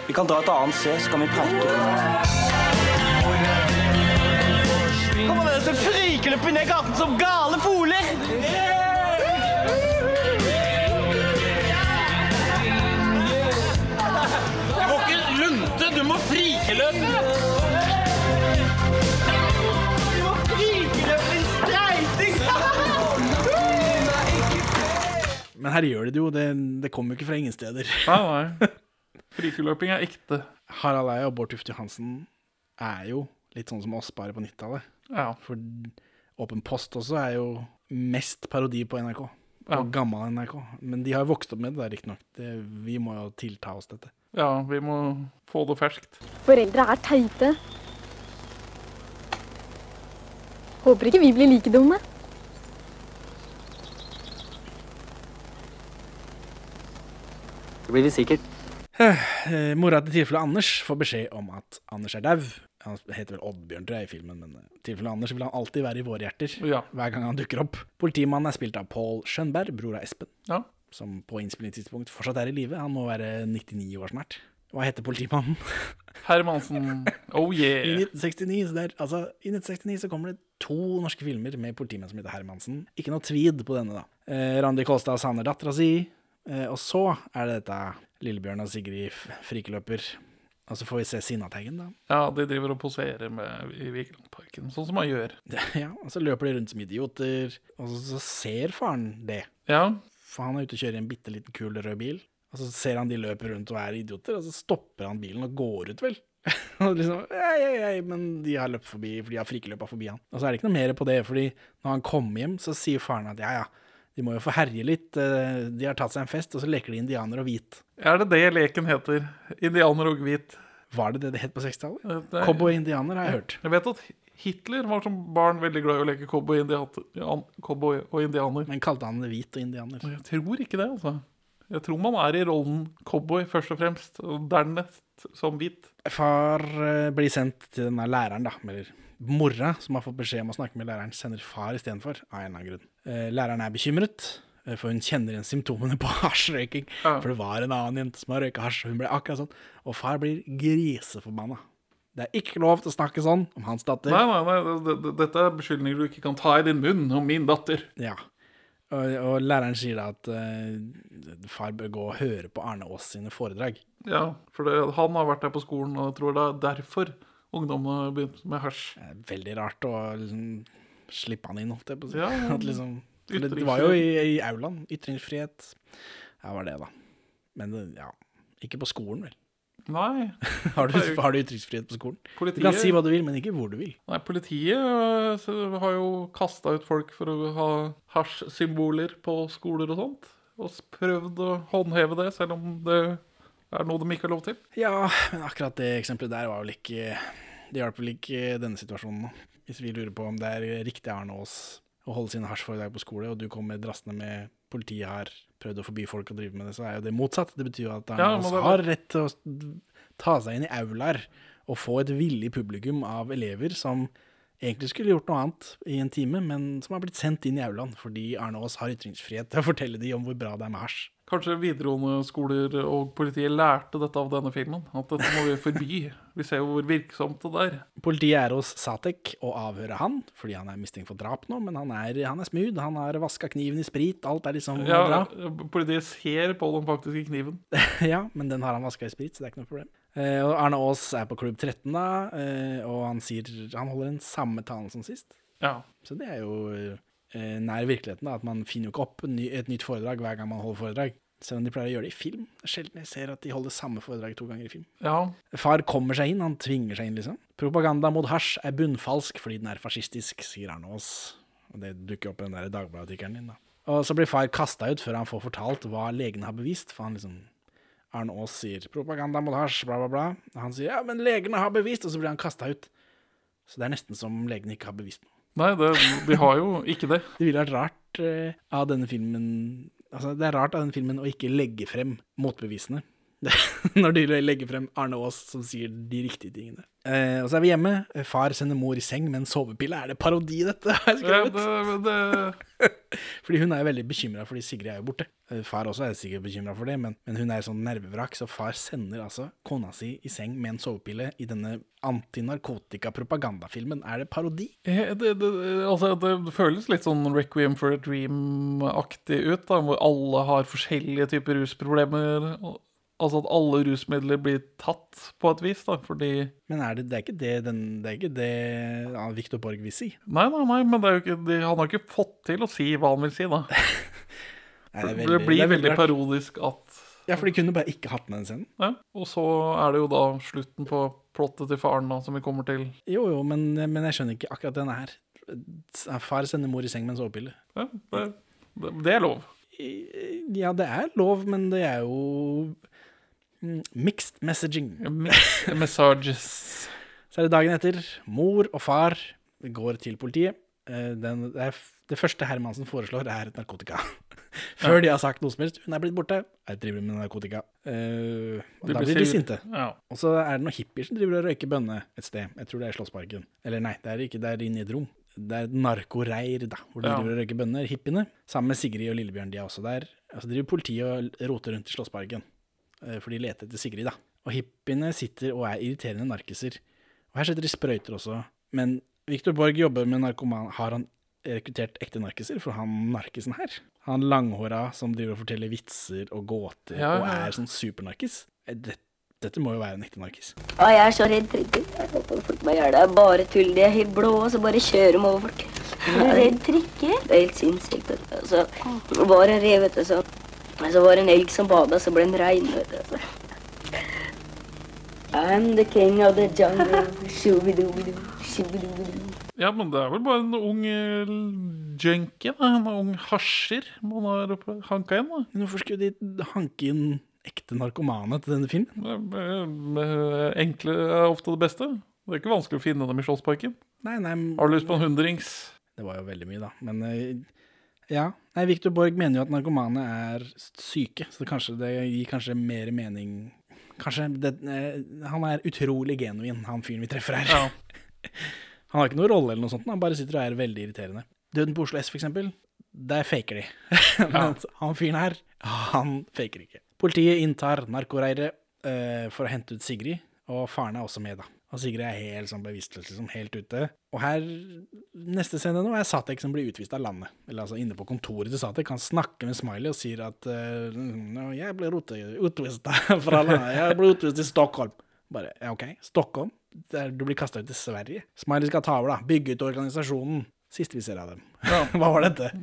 Vi kan dra et annet sted, så kan vi prate. Kommer dere til frikeløp ned gaten som gale foler? Du må ikke lunte, du må frikeløpe. Du må frikeløp i streiting! Men her gjør de det jo, det, det kommer jo ikke fra ingen steder. Nei, nei. Frikeløping er ekte. Harald Eia og Bård Tufte Johansen er jo litt sånn som oss, bare på 90-tallet. Ja. For Åpen post også er jo mest parodi på NRK. Ja. Og gammel NRK. Men de har jo vokst opp med det, riktignok. Vi må jo tilta oss dette. ja, vi må få det ferskt. Foreldre er teite. Håper ikke vi blir like dumme. Det blir vi sikkert. Eh, mora til tilfellet Anders får beskjed om at Anders er dau. Han heter vel Oddbjørn, tror jeg, i filmen, men i tilfellet Anders vil han alltid være i våre hjerter. Ja. Hver gang han dukker opp. Politimannen er spilt av Paul Skjønberg, bror av Espen. Ja. Som på innspillingstidspunkt fortsatt er i live. Han må være 99 år snart. Hva heter politimannen? Hermansen. Oh I yeah. 1969, så der, altså, I 1969 så kommer det to norske filmer med politimenn som heter Hermansen. Ikke noe tvid på denne, da. Eh, Randi Kolstad savner dattera si. Eh, og så er det dette Lillebjørn og Sigrid Frikløper- frikeløper. Og så får vi se Sinnataggen, da. Ja, de driver og poserer med i Vigelandparken, sånn som man gjør. Ja, og så løper de rundt som idioter. Og så, så ser faren det. Ja, For han er ute og kjører i en bitte liten kul rød bil. Og så ser han de løper rundt og er idioter, og så stopper han bilen og går ut, vel. og liksom, ei, ei, ei, men de har løpt forbi, for de har frikeløpa forbi han. Og så er det ikke noe mer på det, fordi når han kommer hjem, så sier faren at ja, ja, de må jo få herje litt. eh, De har tatt seg en fest, og så leker de indianer og hvit. er det det leken heter? Indianer og hvit. Var det det det het på 60-tallet? Eh, er- Cowboy-indianer har jeg hørt. Jeg vet at Hitler var som barn veldig glad i å leke cowboy og indianer. Men kalte han det hvit og indianer? Jeg tror ikke det, altså. Jeg tror man er i rollen cowboy først og fremst, og dernest som hvit. Far eh, blir sendt til denne læreren, da. Eller mora, som har fått beskjed om å snakke med læreren, sender far istedenfor, av en eller annen grunn. Eh, læreren er bekymret, eh, for hun kjenner igjen symptomene på hasjrøyking. Ja. For det var en annen jente som har røyka hasj, og hun ble akkurat sånn. Og far blir griseforbanna. Det er ikke lov til å snakke sånn om hans datter. Nei, nei, nei, det- det- dette er beskyldninger du ikke kan ta i din munn om min datter. Ja. Og, og læreren sier da at uh, far bør gå og høre på Arne Aas sine foredrag. Ja, for det, han har vært der på skolen, og jeg tror det er derfor ungdommene har begynt med hasj. Veldig rart å slippe han inn, holdt jeg på å si. Ja, liksom Det, var jo i, i aulaen. Ytringsfrihet. Ja, var det, da. Men ja, ikke på skolen, vel. Nei. Har du, har du ytringsfrihet på skolen? Du kan si hva du vil, men ikke hvor du vil. nei, politiet så har jo kasta ut folk for å ha hasjsymboler på skoler og sånt. Og prøvd å håndheve det, selv om det er noe de ikke har lov til. Ja, men akkurat det eksempelet der var vel ikke Det hjalp vel ikke denne situasjonen nå. Hvis vi lurer på om det er riktig av Arne Aas å holde sine hasjforedrag på skole, og du kommer drassende med politiet har prøvd å forby folk å drive med det, så er jo det motsatt. Det betyr jo at Arne Aas ja, har rett til å ta seg inn i aulaer og få et villig publikum av elever som egentlig skulle gjort noe annet i en time, men som har blitt sendt inn i aulaen fordi Arne Aas har ytringsfrihet til å fortelle dem om hvor bra det er med hasj. Kanskje videregående skoler og politiet lærte dette av denne filmen. At dette må vi forby. Vi ser jo hvor virksomt det er. Politiet er hos Satek og avhører han, fordi han er mistenkt for drap nå, men han er, han er smooth, han har vaska kniven i sprit, alt er liksom Ja, bra. Politiet ser på den faktiske kniven. ja, men den har han vaska i sprit, så det er ikke noe problem. Eh, og Arne Aas er på klubb 13 da, eh, og han sier Han holder den samme talen som sist. Ja. Så det er jo eh, nær virkeligheten, da, at man finner jo ikke opp et nytt foredrag hver gang man holder foredrag. Selv om de pleier å gjøre det i film. Sjelden jeg ser at de holder samme foredrag to ganger i film. ja. Far kommer seg inn, han tvinger seg inn, liksom. Propaganda mot hasj er bunnfalsk fordi den er fascistisk, sier Arne Aas. Og det dukker opp i den der Dagbladet-artikkelen din, da. Og så blir far kasta ut før han får fortalt hva legene har bevist, for han liksom Arne Aas sier 'propaganda mot hasj', bla, bla, bla. Han sier 'ja, men legene har bevist', og så blir han kasta ut. Så det er nesten som legene ikke har bevist noe. Nei, det, de har jo ikke det. Det ville vært rart eh, av denne filmen Altså, det er rart av denne filmen å ikke legge frem motbevisene. Når de legger frem Arne Aas som sier de riktige tingene. Eh, og så er vi hjemme. Far sender mor i seng med en sovepille. Er det parodi, dette? har jeg Ja, det, det Fordi hun er veldig bekymra fordi Sigrid er jo borte. Eh, Far også er sikkert bekymra for det, men, men hun er sånn nervevrak, så far sender altså kona si i seng med en sovepille i denne antinarkotika-propagandafilmen. Er det parodi? Det, det, altså, det føles litt sånn Requiem for a Dream-aktig ut, da, hvor alle har forskjellige typer rusproblemer. og- Altså at alle rusmidler blir tatt på et vis, da, fordi Men er det, det er ikke det, den, det, er ikke det ja, Victor Borg vil si? Nei, nei, nei, men ikke, de, han har ikke fått til å si hva han vil si, da. Nei, Det, veldig- blir det er veldig rart. parodisk at Ja, for de kunne bare ikke hatt med den scenen. ja. Og så er det jo da slutten på plottet til faren, da, som vi kommer til. Jo, jo, men, men jeg skjønner ikke akkurat den her. Far sender mor i seng med en sovepille. Ja, det, det, er lov. Ja, det er lov, men det er jo mixed messaging. Messages. Så er det dagen etter. Mor og far går til politiet. Eh, Den, det, er, det første Hermansen foreslår, er narkotika. Før de har sagt noe som helst. Hun er blitt borte. Jeg driver med narkotika. Uh, da blir de sinte. Ja. Og så er det noen hippier som driver og røyker bønne et sted. Jeg tror det er Slåssparken. Eller nei, det er ikke det er inne i et rom. Det er et narkoreir, da, hvor de Ja. driver og røyker bønner, hippiene. Sammen med Sigrid og Lillebjørn, de er også der. Så driver politiet og roter rundt i Slåssparken. Eh, For de leter etter Sigrid, da. Og hippiene sitter og er irriterende narkiser. Og her setter de sprøyter også. Men Victor Borg jobber med narkoman. Har han rekruttert ekte narkiser for han narkisen her? Han langhåra som driver og forteller vitser og gåter Ja, og ja, og er sånn supernarkis? dette, Dette må jo være en ekte narkis. Å, jeg er så redd trikker. Jeg håper folk bare gjør det. Er bare tull. De er helt blå, og så bare kjører de over folk. Er du redd trikker? Det er helt sinnssykt. Altså. Var en rev, vet du, så, så var det en elg som bada, så ble den rein. I'm the king of the jungle. Shubidubidu, shubidubidu. ja, men det er vel bare en ung eh, junkie, da. En ung hasjer man har hanka inn, da. Men hvorfor skulle de hanke inn ekte narkomane til denne filmen? Enkle er ofte det beste. Det er ikke vanskelig å finne dem i Slåssparken. Nei, nei, Har du lyst på en hundrings? det var jo veldig mye, da. Men eh, ja. Nei, Victor Borg mener jo at narkomane er syke, så kanskje det gir kanskje mer mening Kanskje det, eh, Han er utrolig genuin, han fyren vi treffer her. Ja. Han har ikke noen rolle eller noe sånt, han bare sitter og er veldig irriterende. Døden på Oslo S, for eksempel, der faker de. Men han fyren her, han faker ikke. Politiet inntar narkoreiret eh, for å hente ut Sigrid, og faren er også med, da. Og Sigrid er helt sånn bevisstløs, liksom, helt ute. Og her, neste scene nå, er Satek som blir utvist av landet. Eller altså inne på kontoret til Satek. Han snakker med Smiley og sier at uh, jeg ble utvist fra landet. Jeg ble utvist til Stockholm. Bare, ja, ok, Stockholm? Der du blir kasta ut til Sverige. Smiley skal ta over, da. Bygge ut organisasjonen. Siste vi ser av dem. Ja. Hva var dette?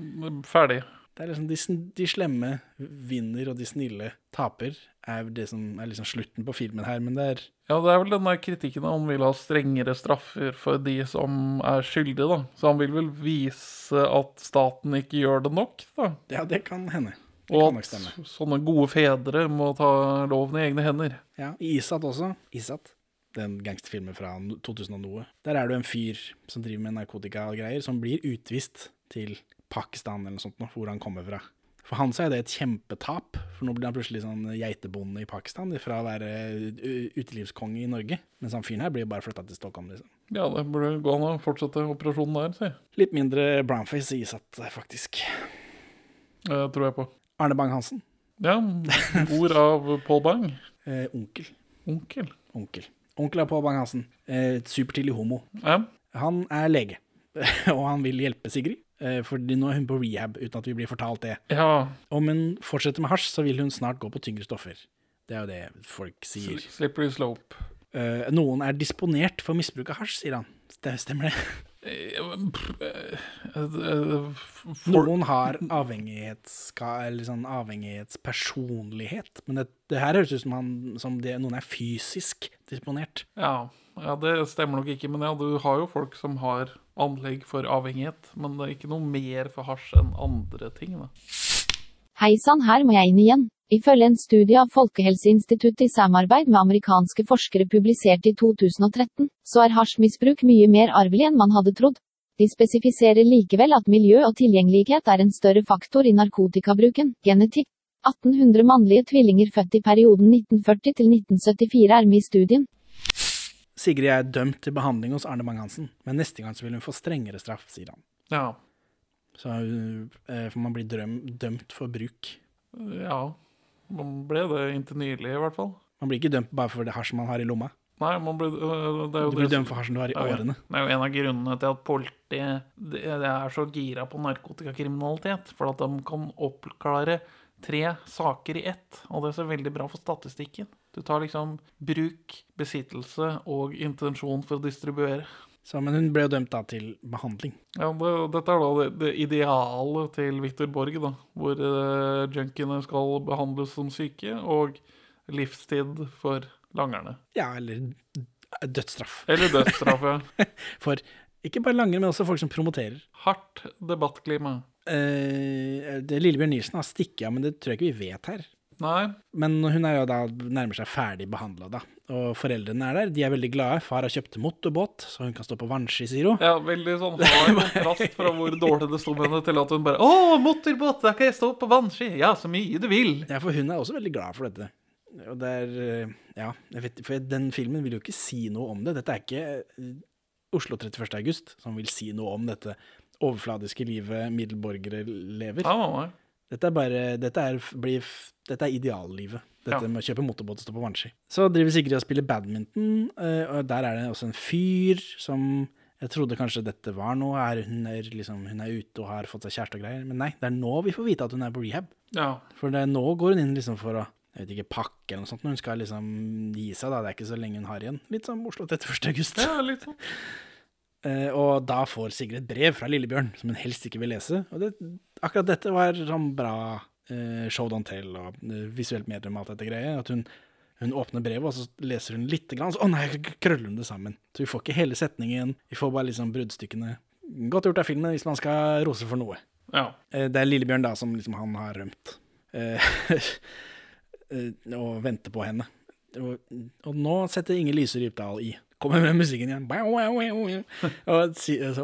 Ferdig. Det er liksom de, de slemme vinner, og de snille taper, er det som er liksom slutten på filmen her, men det er Ja, det er vel denne kritikken kritikken han vil ha strengere straffer for de som er skyldige, da. Så han vil vel vise at staten ikke gjør det nok, da. Ja, det kan hende. Det Og kan nok at sånne gode fedre må ta loven i egne hender. Ja, Isat også. Isat. Den gangsterfilmen fra 2000 og noe. Der er det en fyr som driver med narkotika og greier, som blir utvist til Pakistan eller noe sånt, hvor han kommer fra. For han så er det et kjempetap, for nå blir han plutselig sånn geitebonde i Pakistan fra å være u- utelivskonge i Norge. Mens han fyren her blir bare flytta til Stockholm, liksom. Ja, det burde gå an å fortsette operasjonen der, si. Litt mindre brownface i Isat, faktisk. Det tror jeg på. Arne Bang-Hansen. Ja, ord av Paul Bang. Eh, onkel. Onkel. Onkel. Onkel av Paul Bang-Hansen. Eh, supertidlig homo. Ja. Han er lege, og han vil hjelpe Sigrid. Eh, Fordi nå er hun på rehab, uten at vi blir fortalt det. ja. Om hun fortsetter med hasj, så vil hun snart gå på tyngre stoffer. Det er jo det folk sier. Slippery slope. Eh, noen er disponert for misbruk av hasj, sier han. Det stemmer det? Eh, Noen har avhengighets, eller sånn avhengighetspersonlighet. Men det, det her høres ut som, han, som det, noen er fysisk disponert. Ja, ja, det stemmer nok ikke. Men ja, du har jo folk som har anlegg for avhengighet. Men det er ikke noe mer for hasj enn andre ting, da. Hei sann, her må jeg inn igjen. Ifølge en studie av Folkehelseinstituttet i samarbeid med amerikanske forskere publisert i 2013, så er hasjmisbruk mye mer arvelig enn man hadde trodd. De spesifiserer likevel at miljø og tilgjengelighet er en større faktor i narkotikabruken. Genetikk. 1800 mannlige tvillinger født i perioden 1940 til 1974 er med i studien. Sigrid er dømt til behandling hos Arne Bang-Hansen, men neste gang så vil hun få strengere straff, sier han. Ja. Så uh, man blir drøm, dømt for bruk. Ja. Man ble det inntil nylig, i hvert fall. Man blir ikke dømt bare for det hasjen man har i lomma. Nei, man ble, øh, Du blir dømt for hasjen du har i er årene. Det er jo en av grunnene til at politiet er så gira på narkotikakriminalitet. For at de kan oppklare tre saker i ett. Og det er så veldig bra for statistikken. Du tar liksom bruk, besittelse og intensjon for å distribuere. Så, men hun ble jo dømt da til behandling. Ja, det, Dette er da det, det idealet til Victor Borg, da, hvor uh, junkiene skal behandles som syke, og livstid for langerne. Ja, eller dødsstraff. Eller dødsstraff, ja. For ikke bare langere, men også folk som promoterer. Hardt debattklima. Eh, det Lillebjørn Nilsen har stikket av, men det tror jeg ikke vi vet her. Nei. Men hun er jo da nærmer seg ferdig behandla, da. Og foreldrene er der. De er veldig glade. Far har kjøpt motorbåt, så hun kan stå på vannski, sier hun. Ja, veldig sånn hard kontrast fra hvor dårlig det sto med henne, til at hun bare Å, motorbåt, da kan jeg stå på vannski! Ja, så mye du vil! Ja, for hun er også veldig glad for dette. Og det er eh, Ja, vet, for den filmen vil jo ikke si noe om det. Dette er ikke eh, Oslo 31. august som vil si noe om dette overfladiske livet middelborgere lever. Nei. Dette er bare Dette er, blir, dette er ideallivet. Dette Ja. med å kjøpe motorbåt og stå på vannski. Så driver Sigrid og spiller badminton, eh, og der er det også en fyr som jeg trodde kanskje dette var noe. Er, hun, er liksom, hun er ute og har fått seg kjæreste og greier. Men nei, det er nå vi får vite at hun er på rehab. Ja. For det nå går hun inn liksom for å jeg vet ikke, pakke eller noe sånt, når hun skal liksom gi seg. da, Det er ikke så lenge hun har igjen. Litt som Oslo 31. august. Ja, litt sånn. Eh, og da får Sigrid et brev fra Lillebjørn som hun helst ikke vil lese. Og det, akkurat dette var sånn bra eh, show don't tell og eh, visuelt medium og alt dette greiet. At hun, hun åpner brevet, og så leser hun lite grann, så å nei, krøller hun det sammen. Så vi får ikke hele setningen, vi får bare liksom bruddstykkene. Godt gjort av filmen hvis man skal rose for noe. Ja. Eh, det er Lillebjørn da som liksom han har rømt. Eh, eh, og venter på henne. Og, og nå setter Inger Lyse Rypdal i. Kommer med musikken igjen. Wow, wow. Og,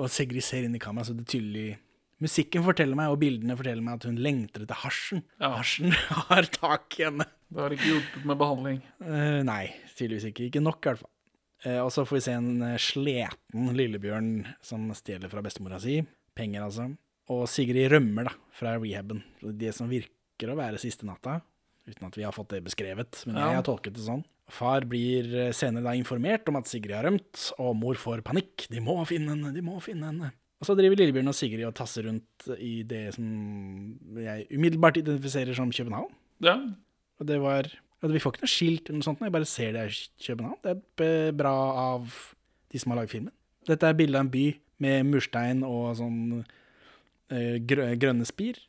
og Sigrid ser inn i kameraet, så det tydelig Musikken forteller meg, og bildene forteller meg at hun lengter etter hasjen. Hasjen har tak i henne. Det har ikke hjulpet med behandling. Uh, nei, tydeligvis ikke. Ikke nok, i hvert fall. Uh, og så får vi se en eh, sleten lillebjørn som stjeler fra bestemora si. Penger, altså. Og Sigrid rømmer da, fra rehaben. Det som virker å være siste natta, uten at vi har fått det beskrevet. Men Ja. jeg har tolket det sånn. Far blir eh, senere da informert om at Sigrid har rømt, og mor får panikk. De må finne henne, de må finne henne. Og så driver Lillebjørn og Sigrid og tasser rundt i det som jeg umiddelbart identifiserer som København. Ja. Og det var og Vi får ikke noe skilt eller noe sånt, jeg bare ser det er København. Det er bra av de som har laget filmen. Dette er bilde av en by med murstein og sånn eh, grønne spir.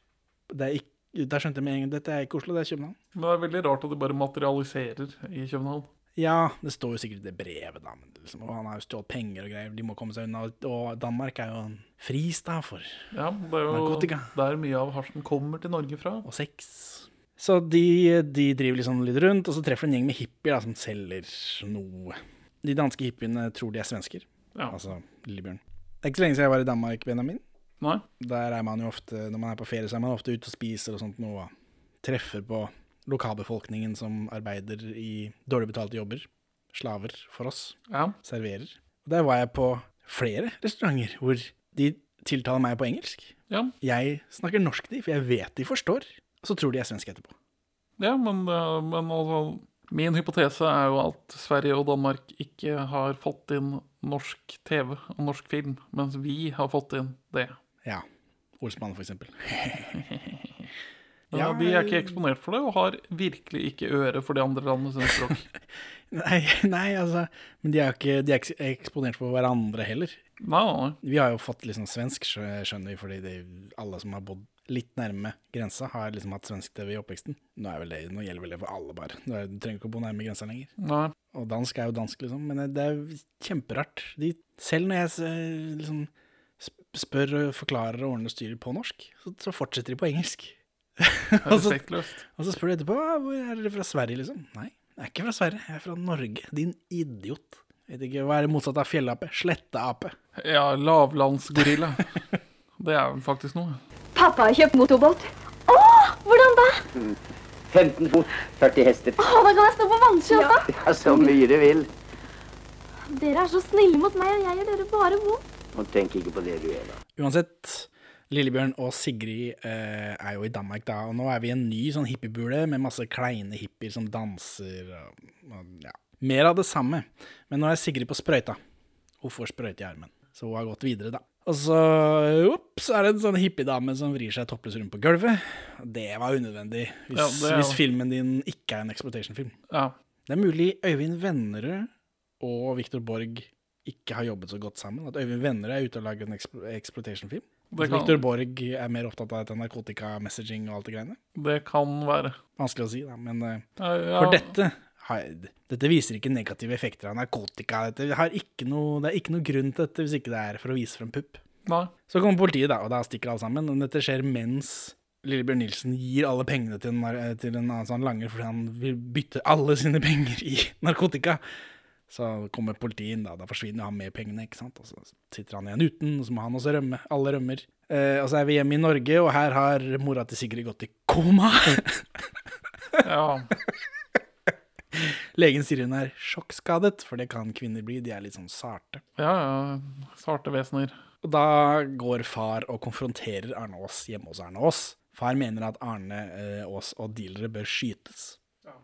Det er ikke, der skjønte med en gang dette er ikke Oslo, det er København. Men det er veldig rart at det bare materialiserer i København. Ja, det står jo sikkert i det brevet, da. Men liksom, og han har jo stjålet penger og greier. De må komme seg unna. Og Danmark er jo en fristad for Ja, det er jo Narkotika. der mye av hasjen kommer til Norge fra. og sex. Så de, de driver liksom litt rundt, og så treffer de en gjeng med hippier da, som selger noe. De danske hippiene tror de er svensker. Ja. Altså Lillebjørn. Det er ikke så lenge siden jeg var i Danmark, Benjamin. Nei. Der er man jo ofte, når man er på ferie, så er man ofte ute og spiser og sånt noe. Treffer på lokalbefolkningen som arbeider i dårlig betalte jobber. Slaver for oss. Ja. Serverer. Og der var jeg på flere restauranter hvor de tiltaler meg på engelsk. Ja. Jeg snakker norsk til dem, for jeg vet de forstår. Og så tror de jeg er svensk etterpå. Ja, men, eh, men altså Min hypotese er jo at Sverige og Danmark ikke har fått inn norsk TV og norsk film, mens vi har fått inn det. Ja. Olsmannen, for eksempel. Ja, de er ikke eksponert for det, og har virkelig ikke øre for de andre landene sine språk. Nei, nei, altså Men de er jo ikke, de er ikke eksponert for hverandre heller. Nei, nei. Vi har jo fått liksom svensk, skjø- skjønner vi, fordi det, alle som har bodd litt nærme grensa, har liksom hatt svensk-TV i oppveksten. Nå, er vel det, nå gjelder vel det for alle, bare. Du trenger ikke å bo nærme grensa lenger. Nei. Og dansk er jo dansk, liksom. Men det er kjemperart. De, selv når jeg liksom spør, og forklarer og ordner og styrer på norsk, så, så fortsetter de på engelsk. og, så, og så spør de etterpå «Ah, hvor er dere fra Sverige, liksom. Nei, jeg er ikke fra Sverige, jeg er fra Norge. Din idiot. Vet ikke, Hva er det motsatte av fjellape? Sletteape. Ja, lavlandsgorilla. Det er faktisk noe. Pappa har kjøpt motorbåt. Å, hvordan da? 15 fot, 40 hester. Å, da kan jeg stå på vannskjøta. Ja, så mye du vil. Dere er så snille mot meg, og jeg gjør dere bare vondt. Og tenk ikke på det du gjør, da. Uansett, Lillebjørn og Sigrid eh, er jo i Danmark da, og nå er vi i en ny sånn hippiebule med masse kleine hippier som danser og, og ja. Mer av det samme. Men nå er Sigrid på sprøyta. Hun får sprøyte i armen, så hun har gått videre, da. Og så, ops, er det en sånn hippiedame som vrir seg toppløs rundt på gulvet. Det var unødvendig, hvis, Ja, det ja. hvis filmen din ikke er en exploitation-film. Ja. Det er mulig Øyvind Vennerød og Viktor Borg ikke har jobbet så godt sammen. At Øyvind Venner er ute og lager en exploitation-film. Kan- Victor Borg er mer opptatt av dette narkotika-messaging og alt det greiene. Det kan være. Vanskelig å si, da, men eh, Ja, ja. for dette dette viser ikke negative effekter av narkotika. Dette noe, det er ikke noe grunn til dette hvis ikke det er for å vise frem pupp. Nei. Så kommer politiet, da, og da stikker alle sammen. Og dette skjer mens Lillebjørn Nilsen gir alle pengene til en, til en annen sånn langer fordi han vil bytte alle sine penger i narkotika. Så kommer politiet inn, da. Da forsvinner han med pengene, ikke sant. Og så sitter han igjen uten, og så må han også rømme. Alle rømmer. Eh, og så er vi hjemme i Norge, og her har mora til Sigrid gått i koma. Ja. Legen sier hun er sjokkskadet, for det kan kvinner bli. De er litt sånn sarte. ja, ja. Sarte vesener. Og da går far og konfronterer Arne Aas hjemme hos Arne Aas. Far mener at Arne eh, Aas og dealere bør skytes.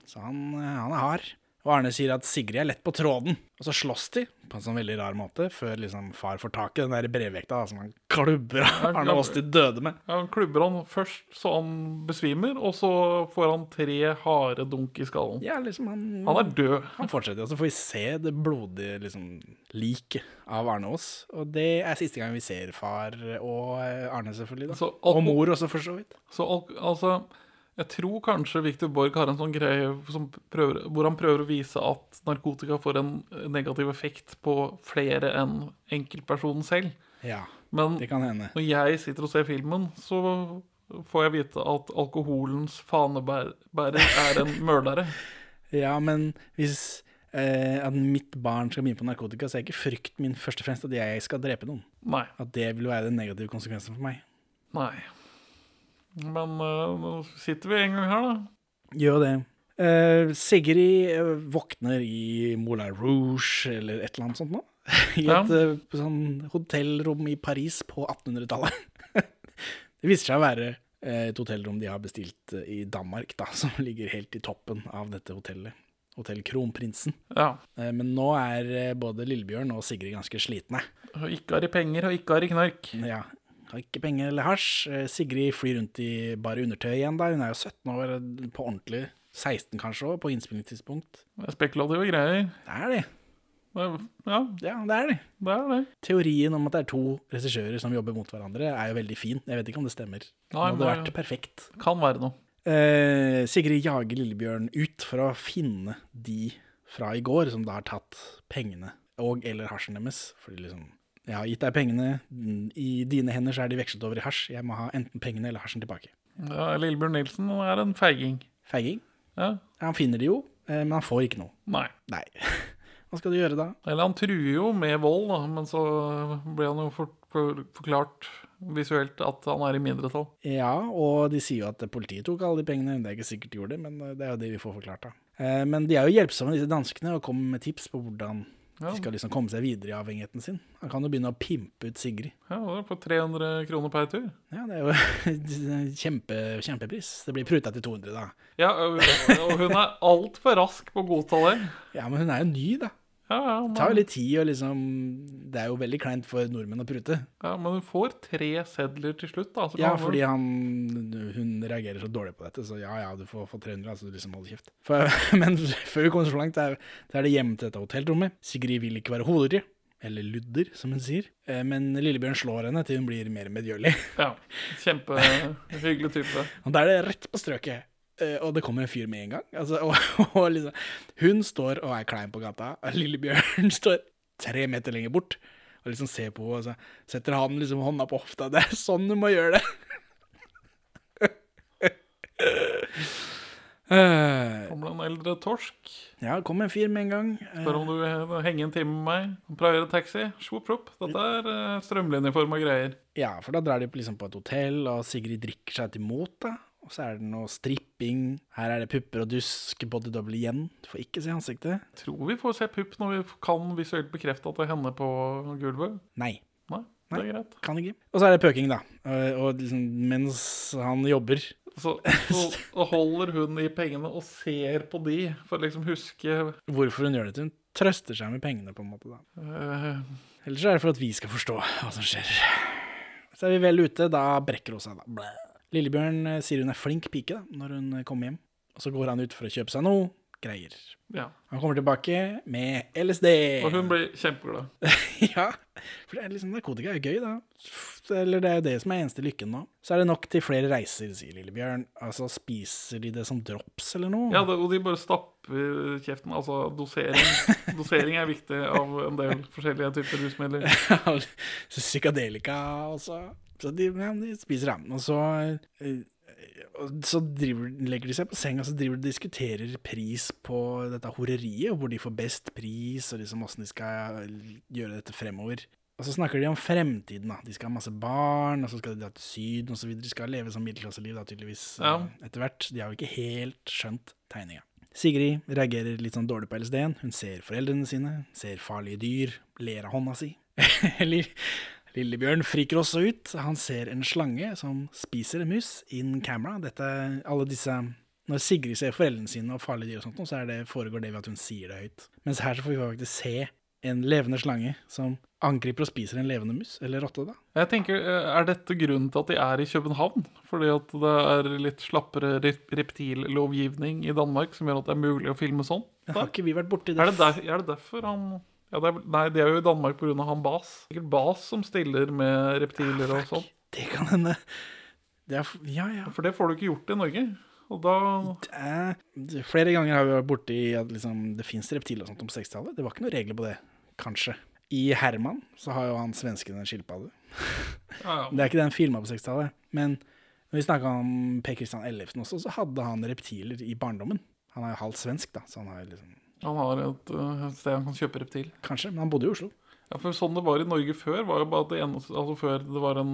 Så han, eh, han er hard. Og Arne sier at Sigrid er lett på tråden. Og så slåss de på en sånn veldig rar måte, før liksom far får tak i den der brevvekta da, som han klubber Arne Aasti døde med. Ja, han klubber han først så han besvimer, og så får han tre harde dunk i skallen. Ja, liksom han, Han er død. Han fortsetter, og så får vi se det blodige liksom, liket av Arne Aas. Og det er siste gang vi ser far og Arne, selvfølgelig. Da. Så og mor også, for så vidt. Så al- altså Jeg tror kanskje Victor Borg har en sånn greie som prøver, hvor han prøver å vise at narkotika får en negativ effekt på flere enn enkeltpersonen selv. Ja, Men det kan hende. når jeg sitter og ser filmen, så får jeg vite at alkoholens fanebærer er en mørder. Ja, men hvis eh, at mitt barn skal begynne på narkotika, så er ikke frykt min først og fremst at jeg skal drepe noen. Nei. At det vil være den negative konsekvensen for meg. Nei. Men uh, nå sitter vi en gang her, da. Gjør det. Uh, Sigrid eh, våkner i Moulin Rouge eller et eller annet sånt nå. I Ja. et eh, sånn hotellrom i Paris på 1800-tallet. det viser seg å være et hotellrom de har bestilt i Danmark, da, som ligger helt i toppen av dette hotellet. Hotell Kronprinsen. Ja. Men nå er både Lillebjørn og Sigrid ganske slitne. Og Ikke har i penger, og ikke har i knark. Ja, har ikke penger eller hasj. Eh, Sigrid flyr rundt i bare undertøy igjen da. Hun er jo 17 år på ordentlig. 16 kanskje òg, på innspillingstidspunkt. Det er spekulative greier. Det er det. Det- Ja, Ja, det er det. det er det. Teorien om at det er to regissører som jobber mot hverandre, er jo veldig fin. Jeg vet ikke om det stemmer. Det hadde vært perfekt. Kan være noe. Eh, Sigrid jager Lillebjørn ut for å finne de fra i går som da har tatt pengene og eller hasjen deres. Fordi liksom Jeg har gitt deg pengene, i dine hender så er de vekslet over i hasj. Jeg må ha enten pengene eller hasjen tilbake. Ja, Lillebjørn Nilsen er en feiging. Feiging. Ja. Han finner de jo, eh, men han får ikke noe. Nei. Nei. Hva skal du gjøre da? Eller han truer jo med vold, da, men så ble han jo for, for, forklart visuelt at han er i mindretall. Ja, og de sier jo at politiet tok alle de pengene. Det er ikke sikkert de gjorde det, men eh, det er jo det vi får forklart, da. Eh, Men de er jo hjelpsomme, disse danskene, og kommer med tips på hvordan. De skal liksom komme seg videre i avhengigheten sin. Han kan jo begynne å pimpe ut Sigrid. Ja, det er på 300 kroner per tur. Ja, det er jo kjempe, kjempepris. Det blir pruta til 200, da. Ja, og hun er altfor rask på å godta det. Ja, men hun er jo ny, da. Det tar jo litt tid, og liksom Det er jo veldig kleint for nordmenn å prute. ja, men hun får tre sedler til slutt, da. Så Ja, fordi han Hun reagerer så dårlig på dette, så ja ja, du får får 300, altså du liksom holder kjeft. For, men før vi kommer så langt, er, er det hjemme til dette hotellrommet. Sigrid vil ikke være hoderlig. Eller ludder, som hun sier. Eh, Men Lillebjørn slår henne til hun blir mer medgjørlig. Ja, Kjempehyggelig type. Og da er det rett på strøket. Eh, Og det kommer en fyr med en gang. Altså, og, og liksom, hun står og er klein på gata, og Lillebjørn står tre meter lenger bort og liksom ser på henne, og så setter han liksom hånda på hofta. Det er sånn du må gjøre det. Uh, Kommer det en eldre torsk. ja, det kom en fyr med en gang. Eh, Spør om du vil henge en time med meg. Prøver taxi. Svopp, svopp. Dette er uh, strømlinjeforma greier. Ja, for da drar de liksom på et hotell, og Sigrid drikker seg til mot, da. Og så er det noe stripping. Her er det pupper og dusk, body double igjen. Du får ikke se ansiktet. Tror vi får se pupp når vi kan visuelt bekrefte at det er henne på gulvet. Nei. Nei, det er greit. Kan ikke. Og så er det pøking, da. Og, og liksom, mens han jobber Så, så, holder hun i pengene og ser på de, for å liksom huske Hvorfor hun gjør det til hun trøster seg med pengene, på en måte. da. Uh, Ellers er det for at vi skal forstå hva som skjer. Så er vi vel ute, da brekker hun seg, da. Blæ. Lillebjørn eh, sier hun er flink pike da, når hun eh, kommer hjem. Og så går han ut for å kjøpe seg noe greier. Ja. Han kommer tilbake med LSD. Og hun blir kjempeglad. ja, for det er liksom, narkotika er gøy, da. Eller det er jo det som er eneste lykken nå. Så er det nok til flere reiser, sier Lillebjørn. Altså, spiser de det som drops eller noe? Ja, det, og de bare stapper kjeften. Altså, dosering. dosering er viktig av en del forskjellige typer rusmidler. Psykadelika også. Så de, ja, de spiser dem. Og så, eh, så driver, legger de seg på senga så driver de diskuterer pris på dette horeriet, hvor de får best pris, og liksom åssen de skal gjøre dette fremover. Og så snakker de om fremtiden. da. De skal ha masse barn, og så skal de dra til Syden osv. De skal leve som middelklasseliv da, tydeligvis eh, Ja. etter hvert. De har jo ikke helt skjønt tegninga. Sigrid reagerer litt sånn dårlig på LSD-en. Hun ser foreldrene sine, ser farlige dyr, ler av hånda si. Eller Lillebjørn friker også ut. Han ser en slange som spiser en mus in camera. Dette, alle disse Når Sigrid ser foreldrene sine og farlige dyr og sånt, så er det, foregår det ved at hun sier det høyt. Mens her så får vi faktisk se en levende slange som angriper og spiser en levende mus, eller rotte, da. Jeg tenker, eh, Er dette grunnen til at de er i København? Fordi at det er litt slappere reptillovgivning i Danmark som gjør at det er mulig å filme sånn? Men har ikke vi vært borti det? Er det, der, er det derfor han ja, det er, Nei, de er jo i Danmark pga. han Bas. Sikkert Bas som stiller med reptiler og sånn. Det kan hende. Det er, ja, ja. For det får du ikke gjort i Norge. Og da det- flere ganger har vi vært borti at liksom, det fins reptiler og sånt om 60-tallet. Det var ikke noen regler på det, kanskje. I Herman så har jo han svensken en skilpadde. ja, ja. Det er ikke den filma på 60-tallet. Men når vi snakka om Per Christian Ellefsen også, så hadde han reptiler i barndommen. Han er jo halvt svensk, da, så han har jo liksom Han har et, eh, et sted han kan kjøpe reptil. Kanskje, men han bodde i Oslo. Ja, for Sånn det var i Norge før, var jo bare at det eneste, altså før det var en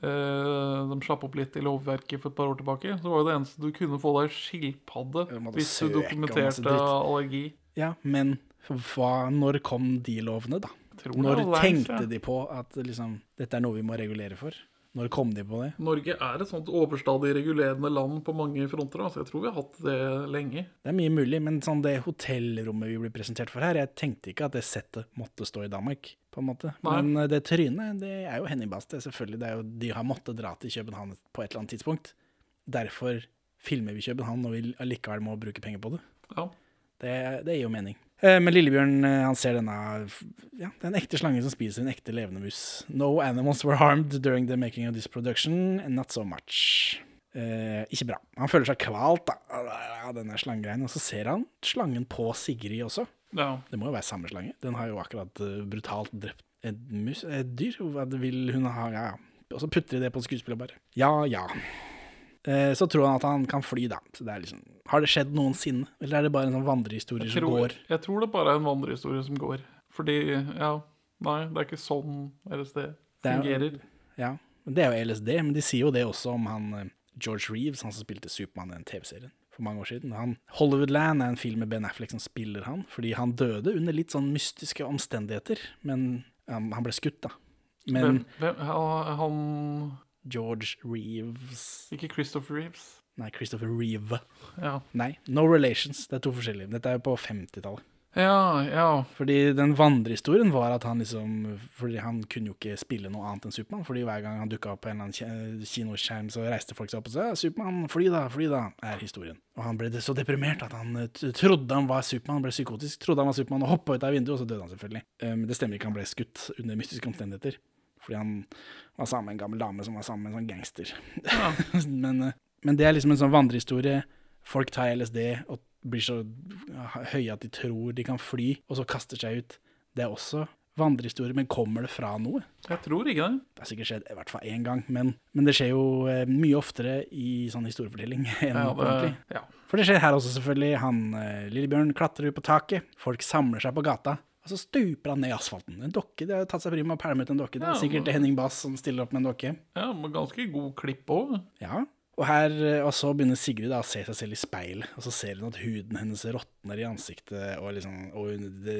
eh, De slapp opp litt i lovverket for et par år tilbake, så var jo det eneste du kunne få deg skilpadde hvis du dokumenterte allergi. Ja, men hva, når kom de lovene, da? Når tenkte de på at liksom, dette er noe vi må regulere for? Når kom de på det? Norge er et sånt overstadig regulerende land på mange fronter. Altså jeg tror vi har hatt det lenge. Det er mye mulig, men sånn det hotellrommet vi blir presentert for her, jeg tenkte ikke at det settet måtte stå i Danmark, på en måte. Nei. Men eh, det trynet, det er jo Henning Bass, det selvfølgelig. Det er jo, de har måttet dra til København på et eller annet tidspunkt. Derfor filmer vi København når vi allikevel må bruke penger på det. Ja. Det, det gir jo mening. Eh, Men Lillebjørn eh, han ser denne Ja, det er en ekte slange som spiser en ekte levende mus. No animals were harmed during the making of this production, not so much. Eh, ikke bra. Han føler seg kvalt av denne slangegreien, og så ser han slangen på Sigrid også. Ja. Det må jo være samme slange. Den har jo akkurat eh, brutalt drept et, mus, et dyr. Hva vil hun ha? Ja, ja. Og så putter de det på skuespillet bare. Ja, ja. Eh, så tror han at han kan fly, da. Så det er liksom, har det skjedd noensinne? Eller er det bare en sånn vandrehistorie tror, som går? jeg tror det bare er en vandrehistorie som går. Fordi, ja Nei, det er ikke sånn LSD Det er- fungerer. Ja, men det er jo LSD, men de sier jo det også om han eh, George Reeves, han som spilte Supermann i den TV-serien for mange år siden. Han, Hollywoodland er en film med Ben Affleck som spiller han, fordi han døde under litt sånn mystiske omstendigheter, men han, han ble skutt, da. Men hvem, hvem, han George Reeves Ikke Christopher Reeves. Nei, Christopher Reeve. Ja. Nei, No Relations. Det er to forskjellige. Dette er jo på 50-tallet. Ja, ja. Fordi den vandrehistorien var at han liksom Fordi han kunne jo ikke spille noe annet enn Supermann. Fordi hver gang han dukka opp på en eller annen ki- kinoskjerm, så reiste folk seg opp og sa 'Supermann, fly da, fly da', er historien. Og han ble så deprimert at han eh, trodde han var Supermann, ble psykotisk, trodde han var Supermann og hoppa ut av vinduet, og så døde han selvfølgelig. Eh, Men det stemmer ikke, han ble skutt under mystiske omstendigheter. Fordi han var sammen med en gammel dame som var sammen med en sånn gangster. men, eh, men det er liksom en sånn vandrehistorie. Folk tar LSD og blir så høye at de tror de kan fly, og så kaster seg ut. Det er også vandrehistorie, men kommer det fra noe? Jeg tror ikke det. Det har sikkert skjedd i hvert fall én gang, men, men det skjer jo eh, mye oftere i sånn historiefortelling enn Ja, det- ja. For det skjer her også, selvfølgelig. Han eh, Lillebjørn klatrer ut på taket, folk samler seg på gata. Og så stuper han ned i asfalten. En dokke, Det har tatt seg bryet med å pælme ut en dokke. Det er sikkert Henning Bass som stiller opp med en dokke. Ja, men ganske god klipp òg. Ja. Og, her, eh, og så begynner Sigrid da å se seg selv i speilet, og så ser hun at huden hennes råtner i ansiktet, og liksom og hun, det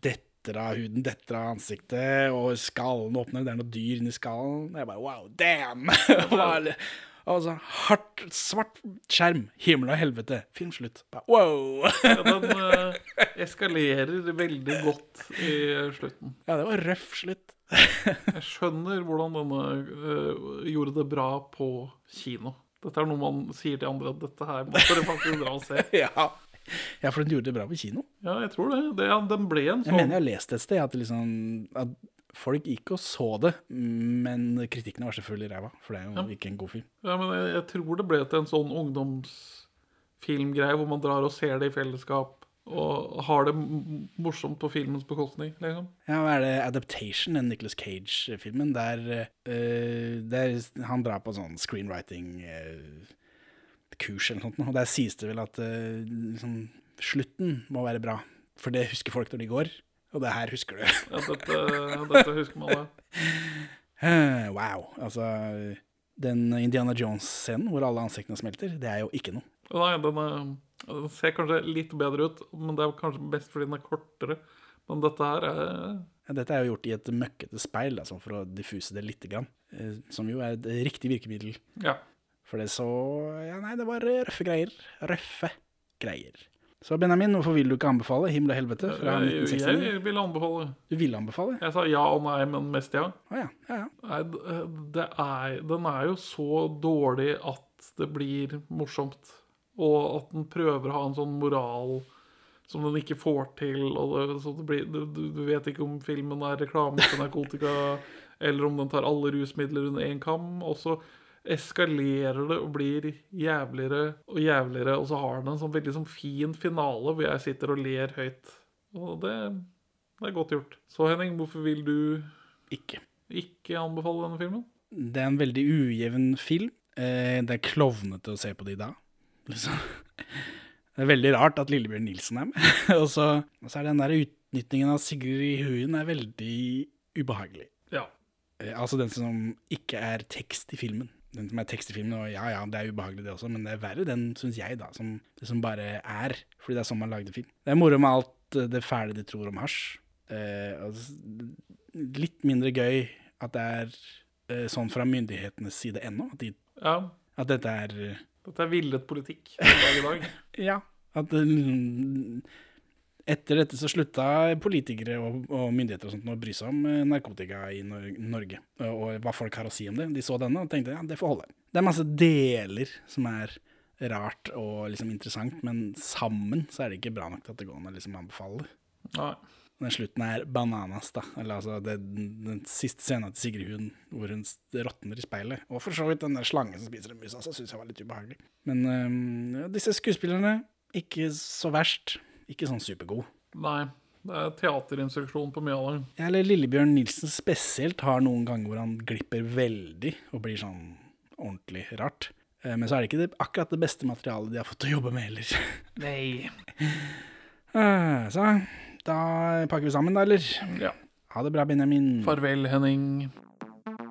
detter av huden, detter av ansiktet, og skallen åpner, det er noe dyr inni skallen. Jeg bare wow, damn! Hva er det? og så hardt, svart skjerm, himmel og helvete, film slutt. Wow! Ja, den uh, eskalerer veldig godt i slutten. ja, det var røff slutt. Jeg skjønner hvordan denne uh, gjorde det bra på kino. Dette er noe man sier til andre at dette her må dere faktisk dra og se. ja. ja, for den gjorde det bra på kino. Ja, jeg tror det. det den ble en sånn Jeg sånn mener jeg har lest et sted at, liksom, at folk gikk og så det, men kritikkene var selvfølgelig ræva, for det er jo Ja. ikke en god film. Ja, men jeg, jeg tror det ble til en sånn ungdomsfilmgreie hvor man drar og ser det i fellesskap og har det morsomt på filmens bekostning, liksom. Ja, hva er det Adaptation, den Nicolas Cage-filmen, der, øh, der han drar på sånn screenwriting-kurs eller noe og der sies det vel at eh, liksom, slutten må være bra, for det husker folk når de går, og det her husker du. Ja, dette, dette husker man, da. Wow. Altså, den Indiana Jones-scenen hvor alle ansiktene smelter, det er jo ikke noe. Nei, den, er, den ser kanskje litt bedre ut, men det er kanskje best fordi den er kortere. Men dette her er Ja, Dette er jo gjort i et møkkete speil, sånn for å diffuse det litt, grann, eh, som jo er et riktig virkemiddel. Ja. For det så Ja, nei, det var røffe greier. Røffe greier. Så Benjamin, hvorfor vil du ikke anbefale 'Himmel og helvete' fra Jeg, 1969? jeg vil anbefale. Du vil anbefale? Jeg sa ja og nei, men mest ja. Å ja. ja, ja. Nei, det er, den er jo så dårlig at det blir morsomt. Og at den prøver å ha en sånn moral som den ikke får til. Og det, så det blir, du, du, du vet ikke om filmen er reklame for narkotika, eller om den tar alle rusmidler under én kam. Og så eskalerer det og blir jævligere og jævligere, og så har den en sånn veldig sånn fin finale hvor jeg sitter og ler høyt. Og det, det er godt gjort. Så Henning, hvorfor vil du Ikke. ikke anbefale denne filmen? Det er en veldig ujevn film. Eh, det er klovnete å se på de da. Liksom. Det er veldig rart at Lillebjørn Nilsen er med. og, så, og så er den der utnyttingen av Sigrid Huen er veldig ubehagelig. Ja. Eh, altså den som ikke er tekst i filmen. Den som er tekst i filmen, og ja ja, det er ubehagelig det også, men det er verre den, syns jeg, da, som, det som bare er. Fordi det er sånn man lagde film. Det er moro med alt eh, det fæle de tror om hasj. Eh, litt mindre gøy at det er eh, sånn fra myndighetenes side ennå. At, de, Ja. at dette er At Dette er villet politikk i dag. Ja. At eh, etter dette så slutta politikere og, og myndigheter og sånt å bry seg om eh, narkotika i Norge, og, hva folk har å si om det. De så denne og tenkte ja, det får holde. Det er masse deler som er rart og liksom interessant, men sammen så er det ikke bra nok til at det går an å liksom anbefale det. Nei. Den slutten er bananas, da. Eller altså det, den siste scenen til Sigrid Hund hvor hun råtner i speilet. Og for så vidt den der slangen som spiser en mus, altså, syns jeg var litt ubehagelig. Men øhm, disse skuespillerne, ikke så verst. Ikke sånn supergod. Nei. Det er teaterinstruksjon på mye av. Ja, Eller Lillebjørn Nilsen spesielt har noen ganger hvor han glipper veldig og blir sånn ordentlig rart. Eh, Men så er det ikke det, akkurat det beste materialet de har fått å jobbe med heller. Nei. Eh, Så da pakker vi sammen, da, eller? Ja. Ha det bra, Benjamin. Farvel, Henning.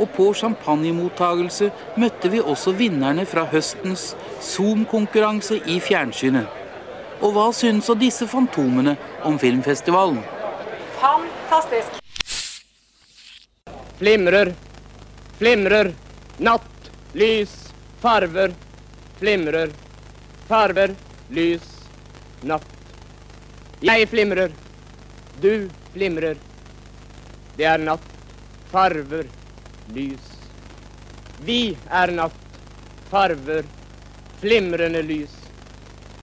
Og på champagnemottagelse møtte vi også vinnerne fra høstens Zoom-konkurranse i fjernsynet. Og hva synes så disse fantomene om filmfestivalen? Fantastisk. Flimrer, flimrer, natt, lys, farver, flimrer, farver, lys, natt. Jeg flimrer, du flimrer. Det er natt, farver, lys. Vi er natt, farver, flimrende lys.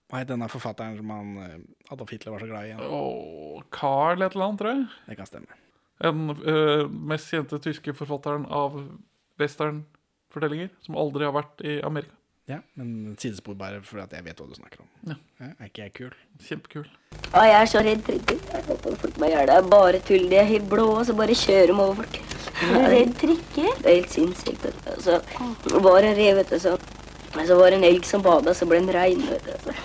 Hva het denne forfatteren som han eh, Adolf Hitler var så glad i? Og Carl et eller annet, tror jeg. Det kan stemme. Den uh, mest kjente tyske forfatteren av westernfortellinger, som aldri har vært i Amerika. Ja, men sidespor bare fordi at jeg vet hva du snakker om. Ja. Er ikke jeg kul? Kjempekul. Å, jeg er så redd trikker. Jeg håper folk må gjør det. Det bare tull. De er helt blå, og så bare kjører de over folk. Er du redd trikker? Det er helt sinnssykt. vet du. Så var det en rev, vet du, så, så var det en elg som bada, så ble den rein, vet du. Så.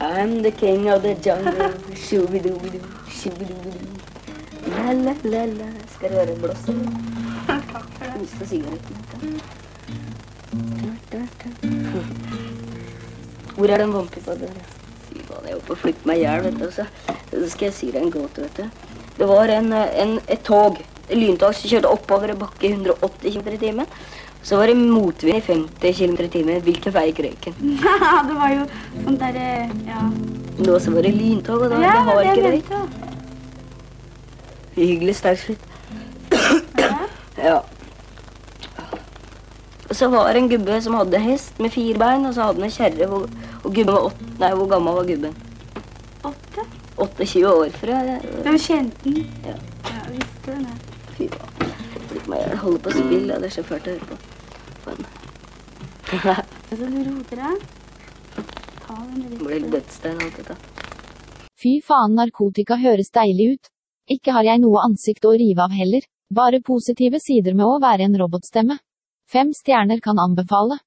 I'm the king of the jungle. Shubidubidu, shubidubidu. La, la, la, la. Skal du høre blåse? Mista sigaretten. vet du. Da, da, da. Hvor er den vannpipa der? Fy faen, jeg håper å flytte meg i hjel, vet du. Så, skal jeg si deg en gåte, vet du. Det var en, en, et tog, et lyntog, som kjørte oppover en bakke i 180 km i timen. Så var det motvind i 50 km i timen. Hvilken vei gikk røyken? det var jo sånn derre Ja. Nå så var det lyntog, og da Ja, det har det ikke røyk. Hyggelig sterk slutt. ja. Og så var det en gubbe som hadde hest med fire bein, og så hadde han en kjerre. hvor- Og gubben var åtte Nei, hvor gammel var gubben? Åtte? 28 år, tror jeg. Du kjente den? Ja. Ja, visste det? Fy faen. Meg, Jeg holder på å spille, det er så fælt å høre på. Faen. Så du roter deg? Ta den Det blir litt. dødsstein alt dette. Fy faen, narkotika høres deilig ut. Ikke har jeg noe ansikt å rive av heller. Bare positive sider med å være en robotstemme. Fem stjerner kan anbefale.